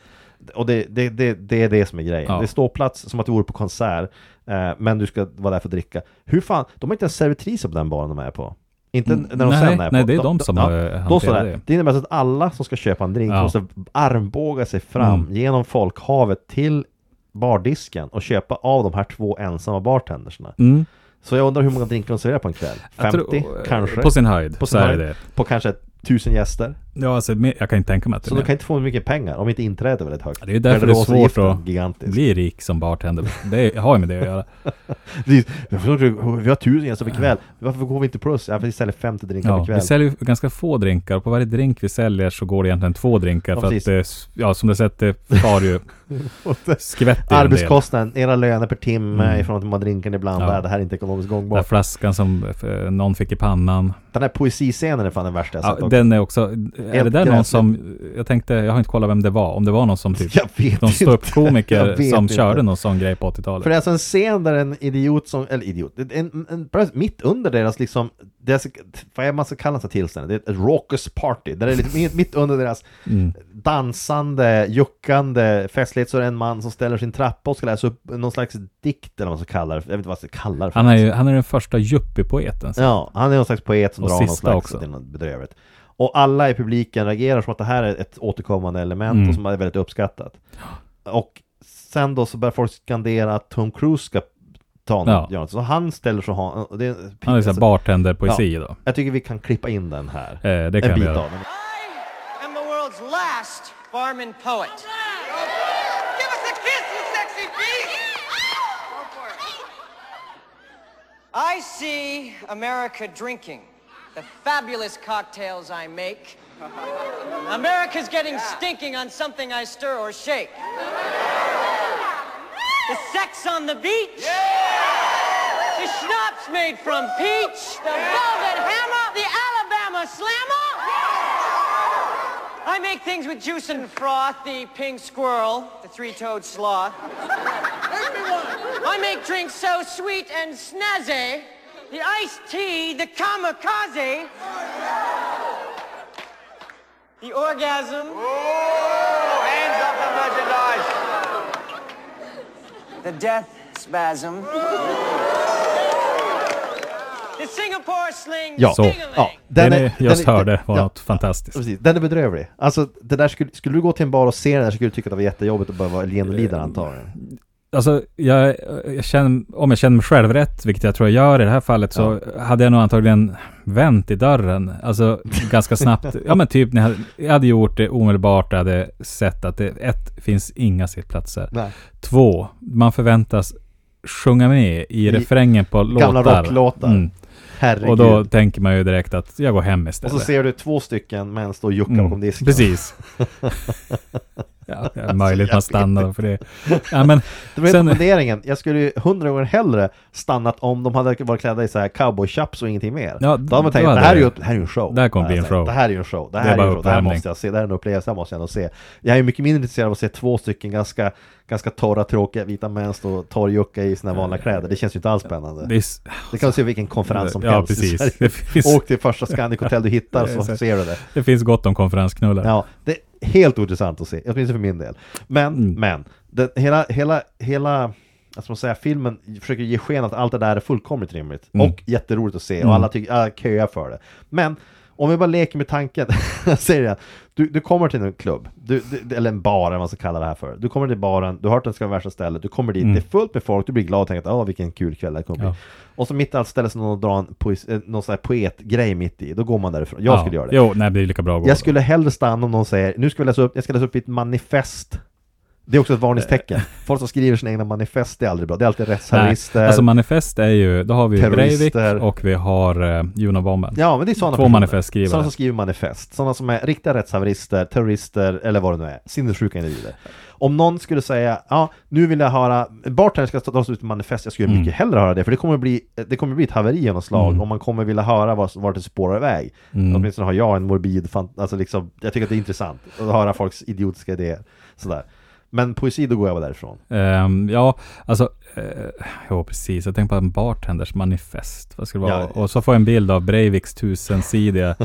Och det, det, det, det är det som är grejen. Ja. Det är ståplats som att du vore på konsert, eh, men du ska vara där för att dricka. Hur fan, de har inte ens servitriser på den baren de är på. Inte Mm, när de nej, sen är på. nej, det är de som har, eh, hanterar det. det. Innebär att alla som ska köpa en drink Ja. måste armbåga sig fram Mm. genom folkhavet till bardisken och köpa av de här två ensamma bartendersna. Mm. Så jag undrar hur många drinkar de serverar på en kväll? Jag 50 tror- kanske? På sin höjd. På sin höjd. På kanske tusen gäster? Ja, alltså, jag kan inte tänka mig att det Så är de mer. kan inte få mycket pengar om inte inträdet är väldigt högt. Ja, det är därför det är svårt att Gigantisk. bli rik som bartender. Det har ju med det att göra. Inte, vi har tusen gäster per kväll. Varför går vi inte plus? Ja, för vi säljer 50 drinkar Ja, per kväll. vi säljer ganska få drinkar på varje drink vi säljer så går det egentligen två drinkar Ja, för precis. att det, s- ja som du sett, det far ju skvätter en del. Arbetskostnaden, era löner per timme Mm. ifrån att man drinkar ibland. Ja. Det här är inte ekonomiskt Den där gångbart. flaskan som eh, någon fick i pannan. Den här poesiscenen är fan den värsta jag Ja, sett också. den är också... Är det där någon som... Jag tänkte, jag har inte kollat vem det var. Om det var någon som typ... Jag vet Någon ståuppkomiker Jag som inte. körde någon sån grej på 80-talet. För det är alltså en scen där en idiot som, eller idiot, en, en, en, mitt under deras liksom, deras, vad är man ska kalla det tillstånd? Det är ett raucous party, där det är liksom mitt, under deras Mm. dansande, juckande festlighet så är det en man som ställer sin trappa och ska läsa upp någon slags dikt eller vad man ska kalla det, jag vet inte vad jag ska kalla det för. Han är ju han är den första yuppie-poeten. Ja, han är någon slags poet som Och drar någon slags också. till något bedrövligt. Och alla i publiken reagerar som att det här är ett återkommande element Mm. och som är väldigt uppskattat. Och sen då så börjar folk skandera att Tom Cruise ska ta något, Ja. Så han ställer så har och det är, Han är såhär alltså, bartender-poesi då. Jag tycker vi kan klippa in den här. Eh, det en kan vi göra. av den. I am the world's last barman poet. Give us a kiss, you sexy beast! I see America drinking the fabulous cocktails I make. America's getting stinking on something I stir or shake. The sex on the beach. The schnapps made from peach. The velvet hammer. The Alabama slammer. I make things with juice and froth, the pink squirrel, the three-toed sloth. I make drinks so sweet and snazzy, the iced tea, the kamikaze, the orgasm. hands up the merchandise. The death spasm. The Singapore sling. Ja, Så, ja. Det Den ni är- just den är- hörde var ja, något fantastiskt. Precis, den är bedrövlig. Alltså, det där skulle, skulle du gå till en bar och se den där skulle du tycka att det var jättejobbigt att behöva genomlida antagligen. Alltså, jag, jag känner, om jag känner mig själv rätt, vilket jag tror jag gör i det här fallet, så hade jag nog antagligen vänt i dörren. Alltså ganska snabbt. ja men typ, när jag, hade- jag hade gjort det omedelbart. Jag hade sett att det, ett, finns inga sittplatser. Nej. Två, man förväntas sjunga med i, refrängen på gamla låtar. rocklåtar. Mm. Herregud. Och då tänker man ju direkt att jag går hem Och istället. så ser du två stycken män stå och jucka Mm, bakom disken. Precis. ja, det är möjligt man stannar för det. Ja, men Det var Sen- funderingen, jag skulle ju hundra gånger hellre stannat om de hade varit klädda i så här cowboy-chaps och ingenting mer. Ja, då hade man tänkt, hade det här är det- ju det här är ju en show. Det här kommer bli en Alltså, show. Det här är ju en show. Det Det här är är, ju en show. Det här måste jag se. Det här är en upplevelse, det här måste jag ändå se. Jag är mycket mindre intresserad av att se två stycken ganska, ganska torra, tråkiga vita män stå och torrjucka i sina vanliga kläder. Det känns ju inte alls spännande. det är, Det kan du se vilken konferens som Ja, helst precis. Det finns- Åk till första Scandic Hotel du hittar Det är så ser du det. det finns gott om konferensknullar. Ja, det är helt ointressant att se, åtminstone för min del. Men, Mm. men, det, hela, hela, hela, ska man säga, filmen försöker ge sken att allt det där är fullkomligt rimligt. Mm. Och jätteroligt att se, och Mm. alla, tycker, alla köar för det. Men, om vi bara leker med tanken, jag säger det, du, du kommer till en klubb, du, du, eller en bar eller vad man ska kalla det här för. Du kommer till baren, du har hört att det ska vara värsta stället, du kommer dit, Mm. det är fullt med folk, du blir glad och tänker att åh vilken kul kväll det kommer bli. Ja. Och så mitt i allt ställer sig någon och drar en poes, eh, någon sån här poetgrej mitt i, då går man därifrån. Jag skulle göra det. Jo, nej, det är lika bra att gå Jag då. skulle hellre stanna om någon säger, nu ska vi läsa upp, jag ska läsa upp ett manifest Det är också ett varningstecken. Folk som skriver sina egna manifest är aldrig bra, det är alltid Nej, rättshaverister alltså manifest är ju, då har vi Breivik och vi har eh, Junabomben. Ja men det är sådana Två manifestskrivare. Sådana som skriver manifest. Sådana som är riktiga rättshaverister, terrorister eller vad det nu är. Sinnessjuka individer. Om någon skulle säga, ja nu vill jag höra Bartender ska ta ut ett manifest, jag skulle Mm. mycket hellre höra det För det kommer bli, det kommer bli ett haveri av något slag Mm. Om man kommer vilja höra vart, vart det spårar iväg. Mm. Åtminstone har jag en morbid, fan, alltså liksom Jag tycker att det är intressant att höra folks idiotiska idéer. Sådär Men poesi, då går jag därifrån Ehm, ja, alltså, eh, jo precis. Jag tänkte på en bartenders manifest. Vad ska det vara? Ja. Och så får jag en bild av Breiviks tusensidiga.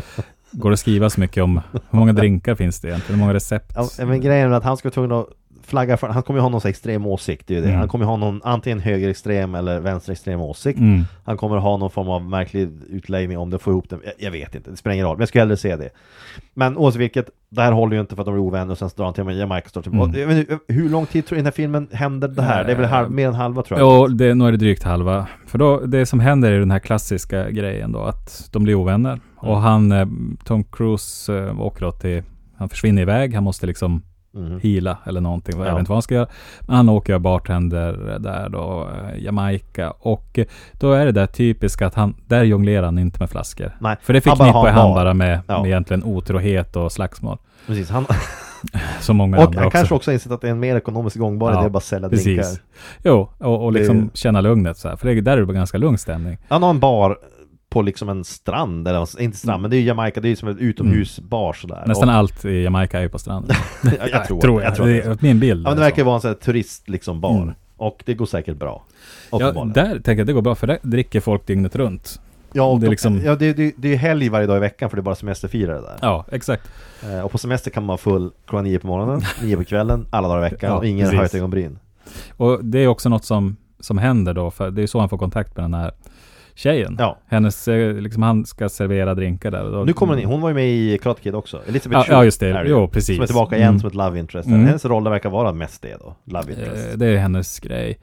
Går det att skriva så mycket om hur många drinkar finns det egentligen? Hur många recept? Ja, men grejen är att han ska vara tvungen att flaggar för, han kommer ju ha någon extrem åsikt, det är det. Mm. Han kommer ju ha någon antingen högerextrem eller vänsterextrem åsikt. Mm. Han kommer ha någon form av märklig utläggning om det får ihop det. Jag, jag vet inte, det spelar ingen roll. Men jag skulle hellre se det. Men oavsett vilket, det här håller ju inte för att de är ovänner och sen drar han till med Jamaica står typ. Mm. Hur lång tid tror du i den här filmen händer det här? Det är väl halv, mer än halva tror jag. Ja, det, nu är det drygt halva. För då, det som händer är den här klassiska grejen då, att de blir ovänner. Och han, eh, Tom Cruise eh, åker då till, han försvinner iväg, han måste liksom Mhm. heala eller någonting. Jag Ja. vet inte vad han ska göra. Men han åker och bartender där då, eh, Jamaica. Och eh, då är det där typiska att han, där jonglerar han inte med flaskor. Nej, För det han bara förknippar han bar. bara med, Ja. med egentligen otrohet och slagsmål. Precis, han, Som många och andra han också. kanske också har insett att det är en mer ekonomisk gångbar idé att bara sälja drinkar. Precis. Jo, och, och liksom Det- känna lugnet så här. För det, där är det ganska lugn stämning. Han har en bar på liksom en strand, eller inte strand, men det är ju Jamaica, det är ju som en utomhusbar sådär. Nästan och, allt i Jamaica är ju på stranden. jag, jag tror, tror jag. jag. tror det är min bild. Ja, men det är verkar så. vara en sån här turist liksom bar. Mm. Och det går säkert bra. Ja, där tänker jag att det går bra, för där dricker folk dygnet runt. Ja, och det är liksom- ja det, det, det är ju helg varje dag i veckan för det är bara semesterfirare där. Ja, exakt. Eh, och på semester kan man vara full klockan nio på morgonen, nio på kvällen, alla dagar i veckan Ja, och ingen har ett ögonbryn. Och det är också något som, som händer då, för det är så han får kontakt med den här tjejen. Ja. Hennes, eh, liksom han ska servera drinkar där. Då, Nu kommer hon in, hon var ju med i Karate Kid också. Elisabeth Ja, Shue ja, just det. Jo, precis. Som är tillbaka igen Mm. som ett love interest. Mm. Hennes roller verkar vara mest det då, love interest. Eh, Det är hennes grej.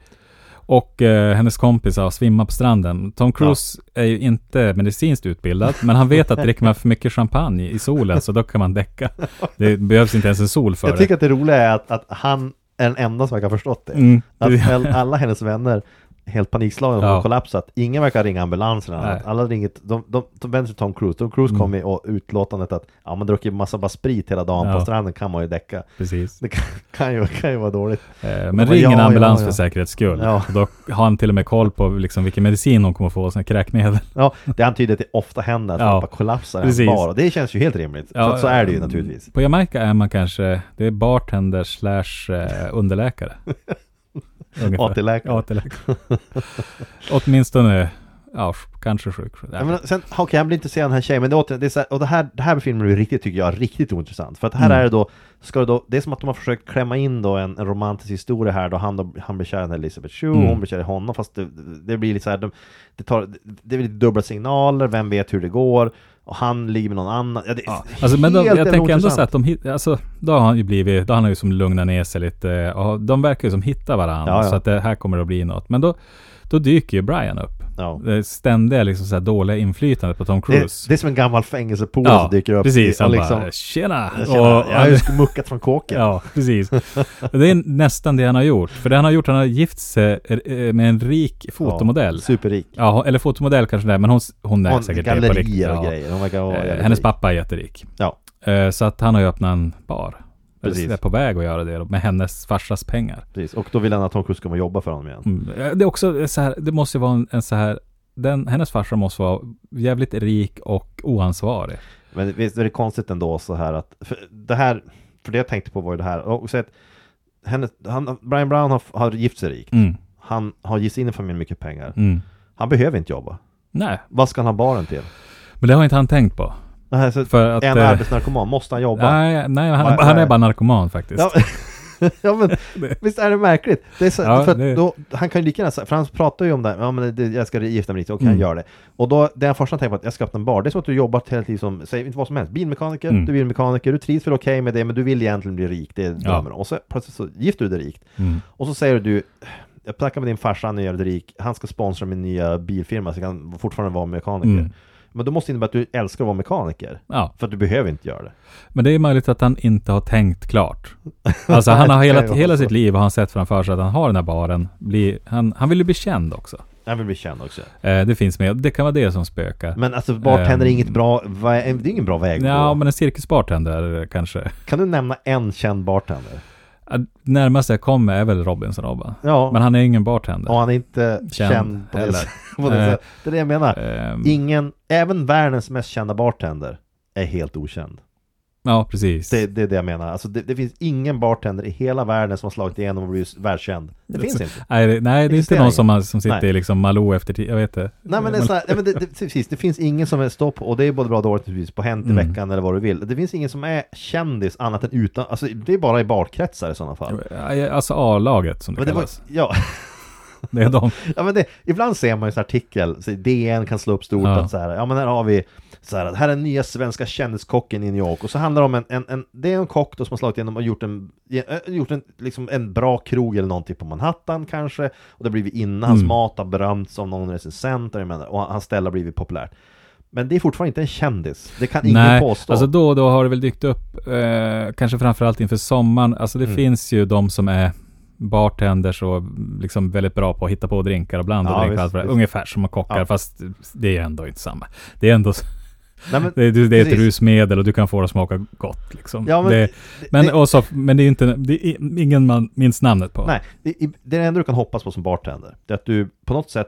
Och eh, hennes kompisar svimmar på stranden. Tom Cruise är ju inte medicinskt utbildad, men han vet att dricker man för mycket champagne i solen så då kan man däcka. Det behövs inte ens en sol för Jag det. tycker att det roliga är att, att han är den enda som verkar ha förstått det. Mm. Att all- alla hennes vänner helt panikslagna och Ja. kollapsat. Ingen verkar ringa ambulansen eller Nej. annat. Alla ringer, de, de, de vänder sig till Tom Cruise. Tom Cruise Mm. kom med och utlåtandet att ja, man druckit massa bara sprit hela dagen Ja. på stranden kan man ju däcka. Precis. Det kan, kan, ju, kan ju vara dåligt. Eh, Men ring ja, en ambulans ja, ja. för säkerhets skull. Ja. Och Då har han till och med koll på liksom vilken medicin hon kommer få, såna kräkmedel. Ja, det antyder att det ofta händer att Ja. bara kollapsar i en Precis. bar. Och det känns ju helt rimligt. att så är det ju eh, naturligtvis. På Jamaica är man kanske, det är bartender slash eh, underläkare. AT-läkare. AT-läkare. Åtminstone, ja, kanske sjuksköterska. Ja, men sen, okej, han blir inte se den här tjejen, men det, åter- det är så här, och det här, det här filmen är riktigt, tycker jag, riktigt ointressant. För att här Mm. är det då, ska det då, det är som att de har försökt klämma in då en, en romantisk historia här då han, då, han blir kär i Elisabeth Shue, Mm. hon blir kär i honom, fast det, det blir lite så här, de, det, tar, det lite dubbla signaler, vem vet hur det går, och han ligger med någon annan. Ja, det är Ja, alltså, men de, jag tänker ändå så att de alltså, då har han ju blivit, då har han ju som lugnat ner sig lite och de verkar ju som hitta varandra Ja, ja. så att det här kommer att bli något. Men då, då dyker ju Brian upp. Ja. Det ständiga liksom så här dåliga inflytandet på Tom Det, Cruise. det är som en gammal fängelsepolare som dyker upp. precis. i- Han liksom, bara, tjena! Tjena, Och- jag har ju muckat från kåken. Ja, precis. Det är nästan det han har gjort. För det han har gjort, han har gift sig eh, med en rik fotomodell. Ja, superrik. Ja, eller fotomodell kanske det är, men hon, hon är Hon, säkert det på riktigt. och Ja. grejer. Hon verkar vara Eh, hennes pappa är jätterik. Ja. Eh, Så att han har ju öppnat en bar. Precis. Är på väg att göra det med hennes farsas pengar. Precis. Och då vill han att Tom Cruise ska vara och jobba för honom igen. Mm. Eh, Det är också så här, det måste ju vara en, en så här, den, hennes farsa måste vara jävligt rik och oansvarig. Men visst är det konstigt ändå så här att, för det här, för det jag tänkte på var ju det här, och så att hennes, han, Brian Brown har, har gift sig rikt. Mm. Han har gett in i familjen mycket pengar. Mm. Han behöver inte jobba. Nej, Vad ska han ha baren till? men det har inte han tänkt på. Nej, så För att... en eh, arbetsnarkoman, måste han jobba? Nej, nej han, Nej, han är bara narkoman faktiskt. Ja, ja men visst är det märkligt? Det är så, Ja, för det- då, han kan ju lika gärna säga, för han pratar ju om det här, ja men det, jag ska gifta mig lite, okej Mm. han gör det. Och då, första han tänker på att jag ska öppna en bar, det är som att du jobbat hela tiden som, säg inte vad som helst, bilmekaniker, Mm. du är bilmekaniker, du trivs väl okej med det, men du vill egentligen bli rik, det är Ja. drömmen. Och så plötsligt så gifter du dig rikt. Mm. Och så säger du, jag snackar med din farsa, han är jävligt rik, han ska sponsra min nya bilfirma så jag kan fortfarande vara mekaniker. Men då måste det innebära att du älskar att vara mekaniker. Ja, För att du behöver inte göra det. men det är möjligt att han inte har tänkt klart. Alltså han har hela, hela sitt liv har han sett framför sig att han har den här baren. Bli, han, han vill ju bli känd också. Jag vill bli känd också. Eh, det finns med. Det kan vara det som spökar. Men alltså bartender är Ehm. inget bra, vä- det är ingen bra väg Ja, men en cirkusbartender kanske. Kan du nämna en känd bartender? Eh, Närmast jag kommer är väl Robinson-Robban. Ja, Men han är ingen bartender. och han är inte känd, Känd på det, sättet- på det sättet. Det är det jag menar. Ehm, Ingen, även världens mest kända bartender är helt okänd. Ja, precis. Det, det är det jag menar. Alltså det, det finns ingen bartender i hela världen som har slagit igenom och blivit världskänd. Det finns inte. Nej, det- nej, det är inte någon som, har- som sitter Nej. i liksom Malou efter jag vet det. Nej men det är här, nej, men det, precis, det finns ingen som är står på, och det är både bra och dåligt på Hänt i Mm. veckan eller vad du vill. Det finns ingen som är kändis annat än utan, alltså det är bara i barkretsar i sådana fall. Alltså A-laget som det Men det var, kallas. ja, Det är de. ja men det, ibland ser man ju en artikel, så DN kan slå upp stort Ja. att så här, ja men här har vi så här, här är den nya svenska kändiskocken i New York och så handlar det om en, en, en det är en kock då som har slagit igenom och gjort en, eh, gjort en, liksom en bra krog eller någonting på Manhattan kanske och det har blivit inne, hans Mm. mat har berömts av någon recensent och hans ställe har blivit populärt. Men det är fortfarande inte en kändis, det kan ingen Nej, påstå. alltså då och då har det väl dykt upp, eh, kanske framförallt inför sommaren. Alltså det Mm. finns ju de som är bartenders och liksom väldigt bra på att hitta på drinkar och blanda Ja, drinkar. visst, visst. Ungefär som kockar, Ja. fast det är ändå inte samma. Det är ändå Nej, men, det, är- det är ett rusmedel och du kan få det att smaka gott. Liksom. Ja, men, det, men, det- och så, men det är inte, det är ingen man minns namnet på. Nej, det, det enda du kan hoppas på som bartender Det är att du på något sätt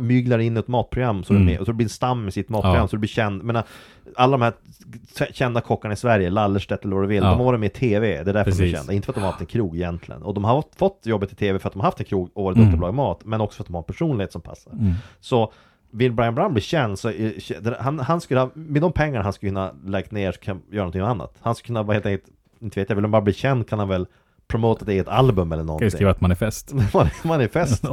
myglar in ett matprogram så, Mm. du är med, och så blir en stam i sitt matprogram Ja. så du blir känd Men alla de här kända kockarna i Sverige, Lallerstedt eller vad du vill Ja. De har varit med i TV, det är därför de Precis. är kända Inte för att de har haft en krog egentligen Och de har fått jobbet i TV för att de har haft en krog och varit Mm. duktiga på mat Men också för att de har en personlighet som passar Mm. Så vill Brian Brown bli känd så är, han, han skulle ha, med de pengarna han skulle kunna lagt ner så kan göra någonting annat Han skulle kunna bara helt enkelt, inte vet jag, vill han bara bli känd kan han väl promota ett eget album eller Kan ju någonting skriva ett manifest. manifest.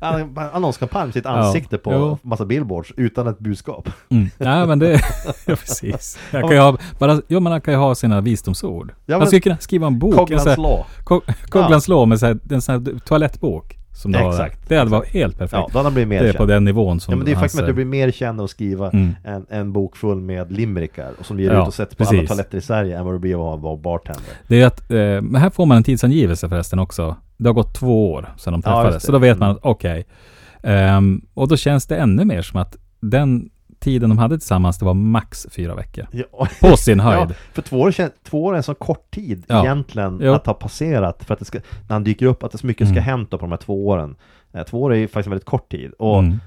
Annonskampanj med sitt ansikte på jo. massa billboards utan ett budskap. Mm. Ja, men det... ja, precis. Jag kan ju ha, bara, jo, men han kan ju ha sina visdomsord. Ja, han skulle kunna skriva en bok. Här- Law. Ko- Coglan's Law med så här, en sån här toalettbok. Som du har. Exakt, Det hade varit helt perfekt. Ja, då hade han blivit mer det är känd. på den nivån som Ja men det är faktiskt att du blir mer känd av att skriva Mm. en, en bok full med limerickar och som ger Ja, ut och sätter på alla precis. toaletter i Sverige än vad det blir av att vara bartender. Det är att, eh, här får man en tidsangivelse förresten också. Det har gått två år sedan de Ja, träffades. det. så då vet man Mm. att okej. Ehm, och då känns det ännu mer som att den tiden de hade tillsammans, det var max fyra veckor. Ja. På sin Ja, höjd. för två år, två år är en så kort tid Ja. egentligen Jo. att ha passerat för att det ska, när han dyker upp, att det så mycket ska Mm. ha hänt på de här två åren. Eh, Två år är ju faktiskt en väldigt kort tid och Mm.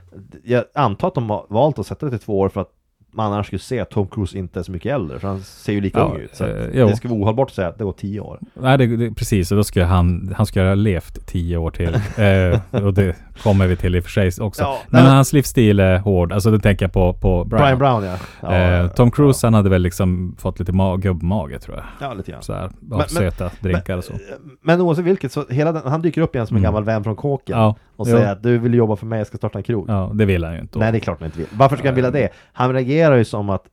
jag antar att de har valt att sätta det till två år för att man annars skulle se att Tom Cruise inte är så mycket äldre, för han ser ju lika Ja, ung ut. Så eh, det skulle vara ohållbart att säga att det går tio år. Nej, det, det, precis. Och då skulle han, han skulle ha levt tio år till. eh, och det kommer vi till i och för sig också. Ja, men nej, hans livsstil är hård. Alltså det tänker jag på, på Brian. Brian Brown ja. ja eh, Tom Cruise han hade väl liksom fått lite ma- gubbmage tror jag. Ja, lite grann. Så här, av men- söta drinkar och så. Men oavsett vilket, så hela den, han dyker upp igen som en Mm. gammal vän från kåken Ja, och säger att du vill jobba för mig, jag ska starta en krog. ja, det vill han ju inte. Nej, det är klart han inte vill. Varför ska han vilja det? Han reagerar ju som att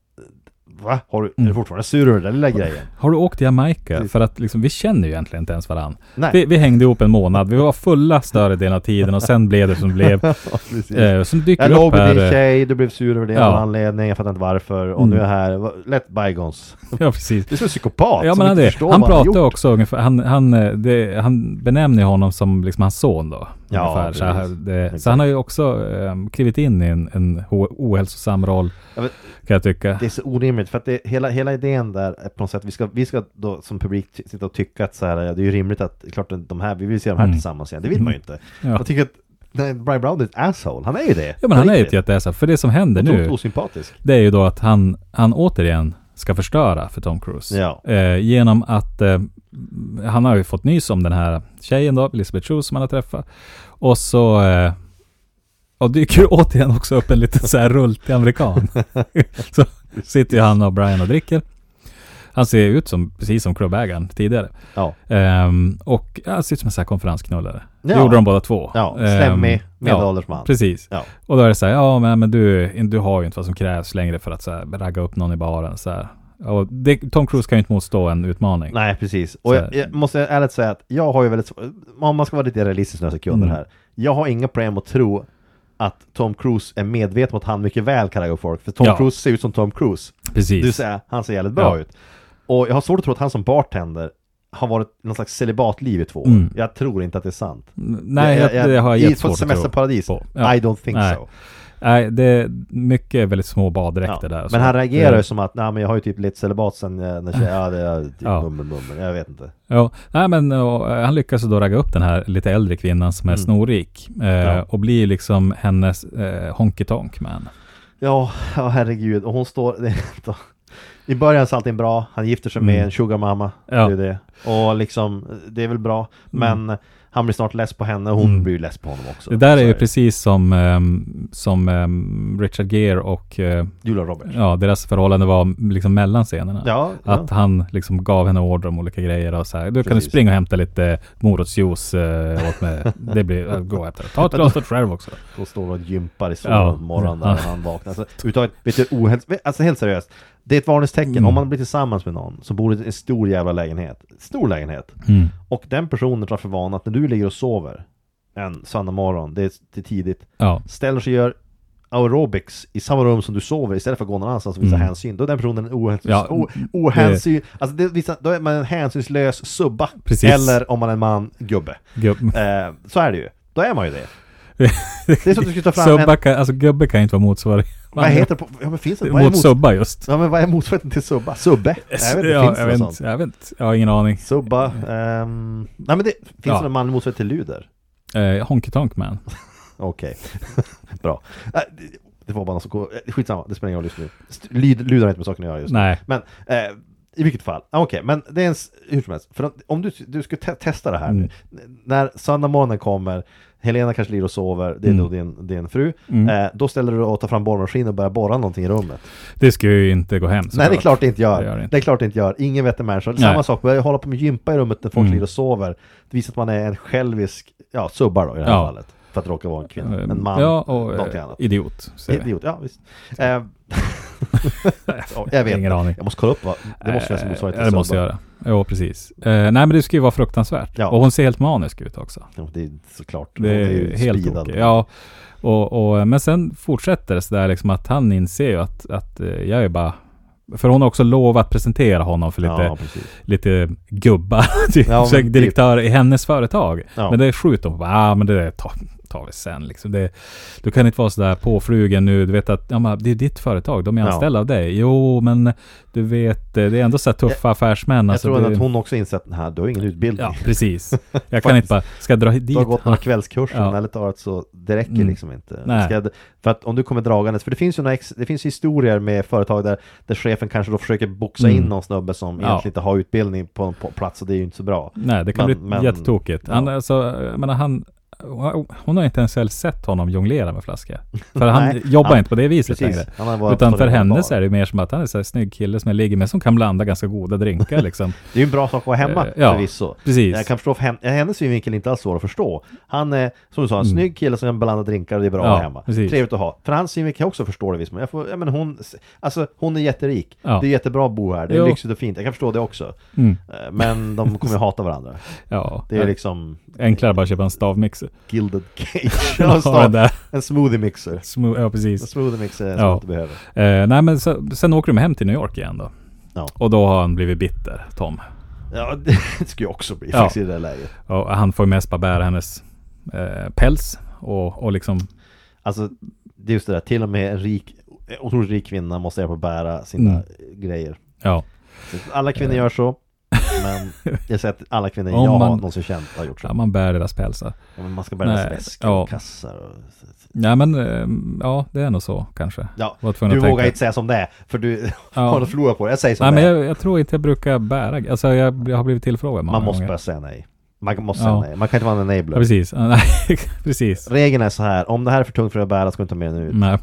Va? Har du, är Mm. du fortfarande sur över den lilla grejen? Har du åkt till Jamaica? För att liksom, vi känner ju egentligen inte ens varandra. Vi, vi hängde ihop en månad. Vi var fulla större delen av tiden och sen blev det som det blev. Eh, sen dyker jag låg med din eh, tjej, du blev sur över det av någon anledning, jag fattar inte varför, och Mm. nu är jag här. Let bygons. Ja, precis. Du är som en psykopat Ja men han, han han gjort. också ungefär, han, han, eh, det, han benämner honom som liksom hans son då. Ja, så, här, det, så han har ju också um, klivit in i en, en ohälsosam roll, Ja, men kan jag tycka. Det är så orimligt, för att det, hela, hela idén där är på något sätt, vi ska, vi ska då som publik sitta och tycka att så här, ja, det är ju rimligt att, klart de här, vi vill se de här Mm. tillsammans igen, det vill man ju inte. Ja. Jag tycker att nej, Brian Brown är ett asshole, han är ju det. Ja men han är ju ett jätteäsa, för det som händer nu, osympatisk. det är ju då att han, han återigen ska förstöra för Tom Cruise. Ja. Eh, genom att eh, han har ju fått nys om den här tjejen då, Elizabeth Shue som han har träffat. Och så eh, och dyker återigen också upp en liten så här rultig amerikan. så sitter ju han och Brian och dricker. Han ser ut som, precis som klubbägaren tidigare. Ja. Ehm, och han ser ut som en sån här konferensknullare. Det Ja. gjorde de båda två. Ja, Ehm, slemmig, ja, medelålders man. Precis. Ja. Och då är det så här, ja men, men du, du har ju inte vad som krävs längre för att så här, ragga upp någon i baren. Så här. Och det, Tom Cruise kan ju inte motstå en utmaning. Nej, precis. Och jag, jag måste ärligt säga att jag har ju väldigt om man ska vara lite realistisk några sekunder Mm. här. Jag har inga problem att tro att Tom Cruise är medveten om att han mycket väl kan ragga upp folk. För Tom Ja. Cruise ser ut som Tom Cruise. Precis. Vill säga, han ser jävligt bra Ja. ut. Och jag har svårt att tro att han som bartender har varit någon slags celibatliv i två år. Mm. Jag tror inte att det är sant. Nej, jag, det har jag I jättesvårt att tro semesterparadis, på. Ja. I don't think Nej. so. Nej, det är mycket väldigt små baddräkter där. Men han reagerar det, ju som att, nej men jag har ju typ lite celibat sen eh, när tjej, ja det är typ Ja. mummel mummel, jag vet inte. Ja, nej men och, eh, han lyckas då ragga upp den här lite äldre kvinnan som är Mm. snorrik. Eh, Ja. Och blir liksom hennes eh, honky tonk man. Ja, ja herregud, och hon står, I början så är allting bra, han gifter sig med Mm. en sugarmamma, Ja. det är det. Och liksom, det är väl bra, men han blir snart less på henne och hon Mm. blir less på honom också. Det där Så är ju precis som, ehm, som ehm, Richard Gere och eh, Julia Roberts. ja, deras förhållande var liksom mellan scenerna. Ja, Att ja. han liksom gav henne order om olika grejer och så här. Du kan du Precis. springa och hämta lite morotsjuice uh, åt mig. Det blir, äh, gå äta. Ta ett glas åt själv också. Då står och gympar i solen Ja. morgonen när han vaknar. Alltså, överhuvudtaget, vet du, ohäls... Alltså helt seriöst. Det är ett varningstecken. Mm. Om man blir tillsammans med någon som bor i en stor jävla lägenhet. Stor lägenhet. Mm. Och den personen tar för vana att när du ligger och sover en söndag morgon, det är, det är tidigt, Ja. ställer sig och gör aerobics i samma rum som du sover istället för att gå någon annanstans och visa Mm. hänsyn. Då är den personen en ohänsyn, Ja, ohänsyn alltså det, visar, då är man en hänsynslös subba. Precis. Eller om man är en man, gubbe. Gubb. Eh, så är det ju. Då är man ju det. Det är som att du skulle ta fram Subba en... kan, alltså gubbe kan inte vara motsvarig. Vad heter det. Ja men finns det? Mot mot, subba just. ja men vad är motsvarigheten till subba? Subbe? Jag vet inte, ja, finns det jag, vet, sånt? jag vet inte. Jag har ingen aning. Subba, ehm... Nej men det, finns Ja. det någon manlig motsvarighet till luder? Eh, Honky Tonk Man. Okej, bra. Det- var bara något som kom... eh, Skitsamma, det spelar ingen roll just nu. Luder har inte med saken att göra just nu. Nej. Men eh, i vilket fall, Ah, okej, men det är en, hur som helst, för om du, du ska te testa det här Mm. nu, när söndag morgonen kommer, Helena kanske ligger och sover, det är Mm. då din, din fru, Mm. eh, då ställer du dig och tar fram borrmaskin och börjar borra någonting i rummet. Det ska ju inte gå hem Nej det är klart det inte gör. Det Det, gör det inte. är klart det inte gör. Ingen vettig människa. Samma sak, börja hålla på med gympa i rummet när folk Mm. ligger och sover. Det visar att man är en självisk, ja subbar då i det här Ja. fallet. För att råka vara en kvinna. Eh, En man, Ja, och någonting eh, annat. idiot. säger vi. Idiot, ja visst. Eh, jag vet Ingen aning. Jag måste kolla upp vad, det måste finnas en motsvarighet Eh, till Det måste jag göra. Jo, precis. Eh, nej, men det ska ju vara fruktansvärt. Ja. Och hon ser helt manisk ut också. Ja, det är såklart. Det är, ju helt okej. Ja. Och, och, men sen fortsätter det sådär liksom att han inser ju att, att eh, jag är bara... För hon har också lovat presentera honom för lite, Ja, lite gubbar. Ja, så typ. direktör i hennes företag. Ja. Men det skjuter hon på. Ah, men det där tar, tar vi sen liksom. Det, du kan inte vara sådär påflugen nu. Du vet att ja, men det är ditt företag. De är Ja. anställda av dig. Jo, men du vet, eh, det är ändå så tuffa affärsmän. Jag alltså, tror det, att hon också insett här, du har ingen utbildning. Ja, precis. Jag kan inte bara, ska jag dra dit Du har gått några kvällskurser, Ja. eller talat så det räcker Mm. liksom inte. Nej. Jag- för att om du kommer dragandes, för det finns ju några ex, det finns historier med företag där, där chefen kanske då försöker boxa Mm. in någon snubbe som Ja. egentligen inte har utbildning på en plats och det är ju inte så bra. Nej, det kan Men- bli men- jättetokigt. Han, ja. alltså, jag menar, han, hon har inte ens sett honom jonglera med flaskor. För han Nej, jobbar han- inte på det viset Precis. längre. Utan för henne bar. så är det mer som att han är en snygg kille som jag ligger med som kan blanda ganska goda drinkar liksom. Det är ju en bra sak att vara hemma Eh, ja. förvisso. Precis. Jag kan förstå, för hem, hennes synvinkel är inte alls svår att förstå. Han är, som du sa, en Mm. snygg kille som kan blanda drinkar och det är bra Ja, att ha hemma. precis. Trevligt att ha. För hans synvinkel kan jag också förstå det visst. Jag får, ja, men hon, alltså hon är jätterik. Ja. Det är jättebra att bo här. Det är Jo. lyxigt och fint. Jag kan förstå det också. Mm. Eh, Men de kommer ju hata varandra. Ja, Det är liksom enklare bara att köpa en stavmixer. Gilded Cage. Ja, en smoothie mixer. Smo- ja, En precis. smoothie mixer är Ja. du behöver. Eh, nej, men så, sen åker de hem till New York igen då. Ja. Och då har han blivit bitter, Tom. Ja, det skulle jag också bli Ja. faktiskt i det läget. Och han får ju mest bara bära hennes eh, päls. Och, och liksom, Alltså, det är just det där, till och med en rik, otroligt rik kvinna måste hjälpa att bära sina Mm. grejer. ja. Så Alla kvinnor gör så, men jag säger att alla kvinnor jag har man- någonsin känt har gjort så. ja, man bär deras pälsar. Ja, men man ska bära deras Nej, väskor ja. och kassar och... Ja, men eh, ja, det är nog så kanske. Ja, du att tänka. vågar inte säga som det är, för du har Ja. något förlorat på det. Jag säger som Nej, men det är. jag, jag tror inte jag brukar bära. Alltså jag, jag har blivit tillfrågad många Man måste gånger. bara säga nej. Man måste säga nej. Man kan inte vara en Ja, enabler. precis. Ja, Nej, precis. Regeln är så här, om det här är för tungt för att bära ska du inte ta med den ut. Nej.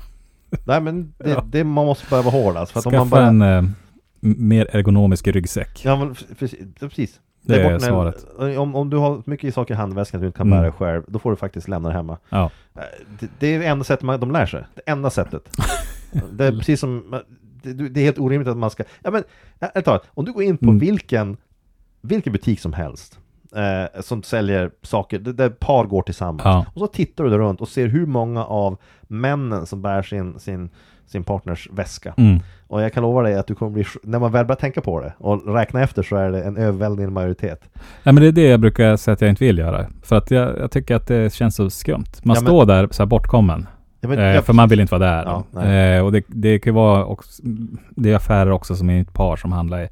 Nej men det, det, man måste bara vara hård alltså, för att om Skaffa man bara... en eh, m- mer ergonomisk ryggsäck. Ja men precis, precis. Det Lägg är bort när- svaret. Om, om du har mycket saker i handväskan du inte kan Mm. bära själv, då får du faktiskt lämna det hemma. Ja. Eh, Det, det är det enda sättet man, de lär sig. Det enda sättet. det är precis som, det, det är helt orimligt att man ska, ja men, ärligt talat, om du går in på Mm. vilken, vilken butik som helst, eh, som säljer saker, där- par går tillsammans, Ja. och så tittar du runt och ser hur många av männen som bär sin, sin, sin partners väska. Mm. Och jag kan lova dig att du kommer bli, när man väl börjar tänka på det och räkna efter så är det en överväldigande majoritet. Nej, men det är det jag brukar säga att jag inte vill göra. För att jag, jag tycker att det känns så skumt. Man Ja, men- står där så här bortkommen. Ja, men- eh, ja, för man vill inte vara där. Ja, eh, och det, det kan ju vara också, det är affärer också som är ett par som handlar i.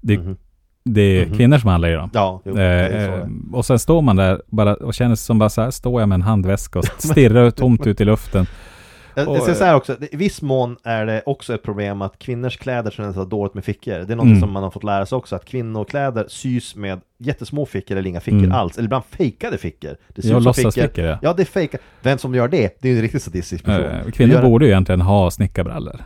Det, Mhm. det är Mhm. kvinnor som handlar i dem. Ja, jo, Eh, och sen står man där bara och känner sig som bara så här, står jag med en handväska och stirrar tomt ut i luften. Jag, jag ska säga också, i viss mån är det också ett problem att kvinnors kläder generellt har dåligt med fickor. Det är något Mm. som man har fått lära sig också, att kvinnokläder sys med jättesmå fickor eller inga fickor Mm. alls, eller ibland fejkade fickor. Det ser Ja, ut som låtsasfickor, ja. Ja, det är fejka. Vem som gör det, det är ju en riktigt statistisk person. Eh, Kvinnor Gör- borde ju egentligen ha snickarbrallor.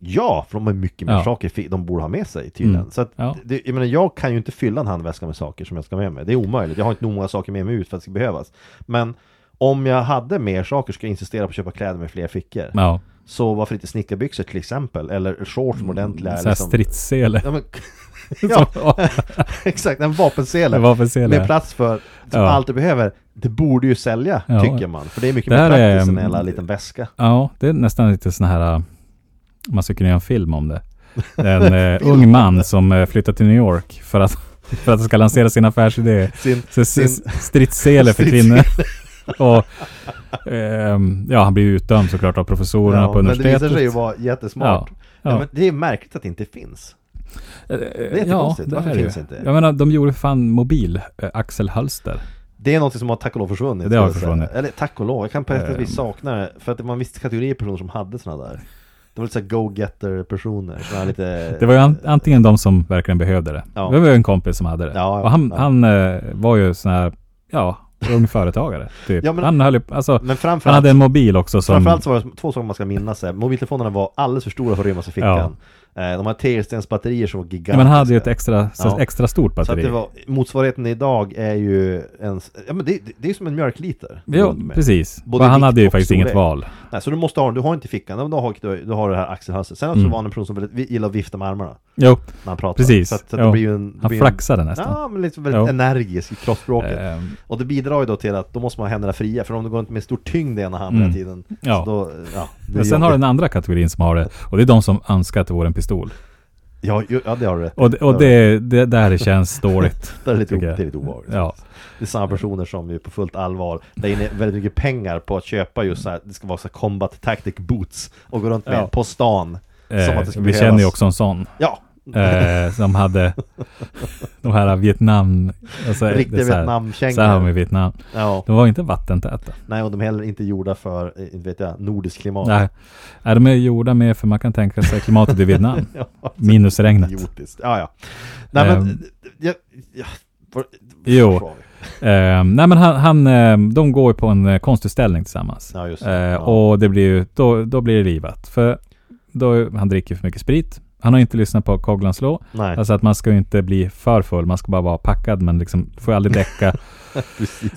Ja, för de har mycket mer Ja. saker de borde ha med sig tydligen. Mm. Så att, Ja. det, jag menar, jag kan ju inte fylla en handväska med saker som jag ska med mig. Det är omöjligt. Jag har inte nog många saker med mig ut för att det ska behövas. Men om jag hade mer saker skulle jag insistera på att köpa kläder med fler fickor. Ja. Så varför inte snickarbyxor till exempel? Eller shorts med ordentliga... Sån här stridssele. Ja, men, ja exakt, en vapensele. Vapensele. Med plats för, som Ja. allt du behöver. Det borde ju sälja, Ja. tycker man. För det är mycket Det mer här är, praktiskt än en mm, jävla liten väska. Ja, det är nästan lite sån här... äh, Man skulle kunna göra en film om det. En eh, ung man som eh, flyttar till New York för att, för att ska lansera sin affärsidé. Sin, sin stridssele för kvinnor. Och ehm, ja, han blir ju utdömd såklart av professorerna ja, på men det universitetet. visar sig ju vara jättesmart. Ja. Ja. Ja. men det är märkligt att det inte finns. det är jättekonstigt. Varför är det finns ju. inte? Jag menar, de gjorde fan mobil eh, axelhalster. Det är något som har tack och lov försvunnit. Det har försvunnit. Eller tack och lov, jag kan på ett Ehm. vis sakna det. För att det var en viss kategori personer som hade sådana där. Det var lite såhär go-getter personer. Såna här lite... Det var ju an, antingen de som verkligen behövde det. Ja. Det var ju en kompis som hade det. Ja, och han, ja. han eh, var ju sån här, ja, ung företagare. Typ. Ja, men- han höll ju, alltså, Men han hade en mobil också som... framförallt så var det två saker man ska minnas. Mobiltelefonerna var alldeles för stora för att rymmas i fickan. Eh, De hade tegelstensbatterier som var ja, gigantiska. men han hade ju ett extra, Ja. extra stort Så att batteri. det var, motsvarigheten idag är ju en, ja men det, det, är som en mjölkliter. Med. precis. Både och han hade ju faktiskt inget val. Nej, så du måste ha, du har inte i fickan, då har du, du har det här axelhalset. Sen också Mm. var han en person som väldigt, gillar att vifta med armarna Jo, när han pratar. Precis. Så, att, så att det blir en... det han blir ju en- flaxade nästan. Ja, men lite väldigt Jo. energisk i kroppsspråket. Ehm, Och det bidrar ju då till att då måste man ha händerna fria, för om du går inte med stor tyngd i ena handen Mm. hela tiden Ja. så då, ja, men sen har du jobbigt. den andra kategorin som har det. Och det är de som önskar att det vore en pistol. Ja, ju- ja, det har du rätt. Och, det- och Ja, det, det där känns dåligt. det är lite, det är lite obehagligt. Ja. Det är samma personer som ju på fullt allvar lägger ner väldigt mycket pengar på att köpa just så här, det ska vara så här combat tactic boots och gå runt med Ja. på stan. Eh, vi behövas. känner ju också en sån. Ja, Eh, som hade de här Vietnam... Alltså, riktiga så här- Vietnamkängor. Så här med Vietnam. Ja, De var inte vattentäta. nej och de är heller inte gjorda för, eh, vet jag, nordiskt klimat. Nej. Nej, de är gjorda med, för man kan tänka sig klimatet i Vietnam. Ja, Minus regnet. idiotiskt. Ja, ja. Nej men, Ehm. jag, jag, för, Jo. Eh, nej men han, han, eh, de går ju på en eh, konstutställning tillsammans. Ja, det. Eh, Ja. Och det blir ju, då, då blir det livat. För då, han dricker för mycket sprit. Han har inte lyssnat på Coglans Law. Nej, Alltså att man ska inte bli för full. Man ska bara vara packad men liksom får aldrig däcka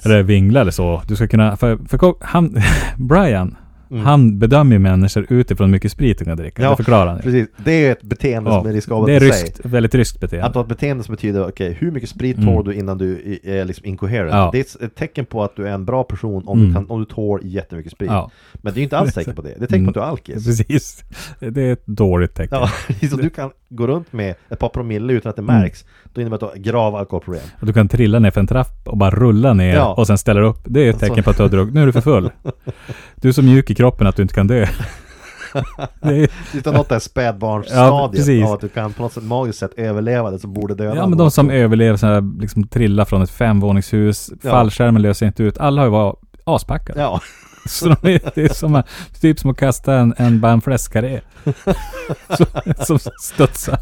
eller vingla eller så. Du ska kunna, för, för han, Brian, Mm. han bedömer ju människor utifrån hur mycket sprit de kan dricka. Ja, det förklarar han ju. Precis, det är ett beteende Ja, som är riskabelt Det är ryskt, väldigt ryskt beteende. Att ha ett beteende som betyder, okej, hur mycket sprit Mm. tål du innan du är liksom incoherent? Ja. Det är ett- tecken på att du är en bra person om, Mm. du, kan, om du tål jättemycket sprit. Ja, Men det är ju inte alls tecken på det, det är tecken på att du är alkis. precis. Det är ett dåligt tecken. Ja, så du kan gå runt med ett par promille utan att det Mm. märks, då innebär det att du har grav alkoholproblem. Och du kan trilla ner för en trapp och bara rulla ner Ja. och sen ställa upp. Det är ett tecken på att du har druckit. Nu är du för full. Du är så mjuk i kroppen att du inte kan dö. Det är, Utan något där Ja, spädbarnsstadiet precis. av att du kan på något sätt magiskt sätt överleva det som borde döda ja men de som överlever så här, liksom trilla från ett femvåningshus, Ja. fallskärmen löser inte ut. Alla har ju varit aspackade. Ja, Så de är, det är som, att- typ som att kasta en, en fläskkarré. Så- som studsar.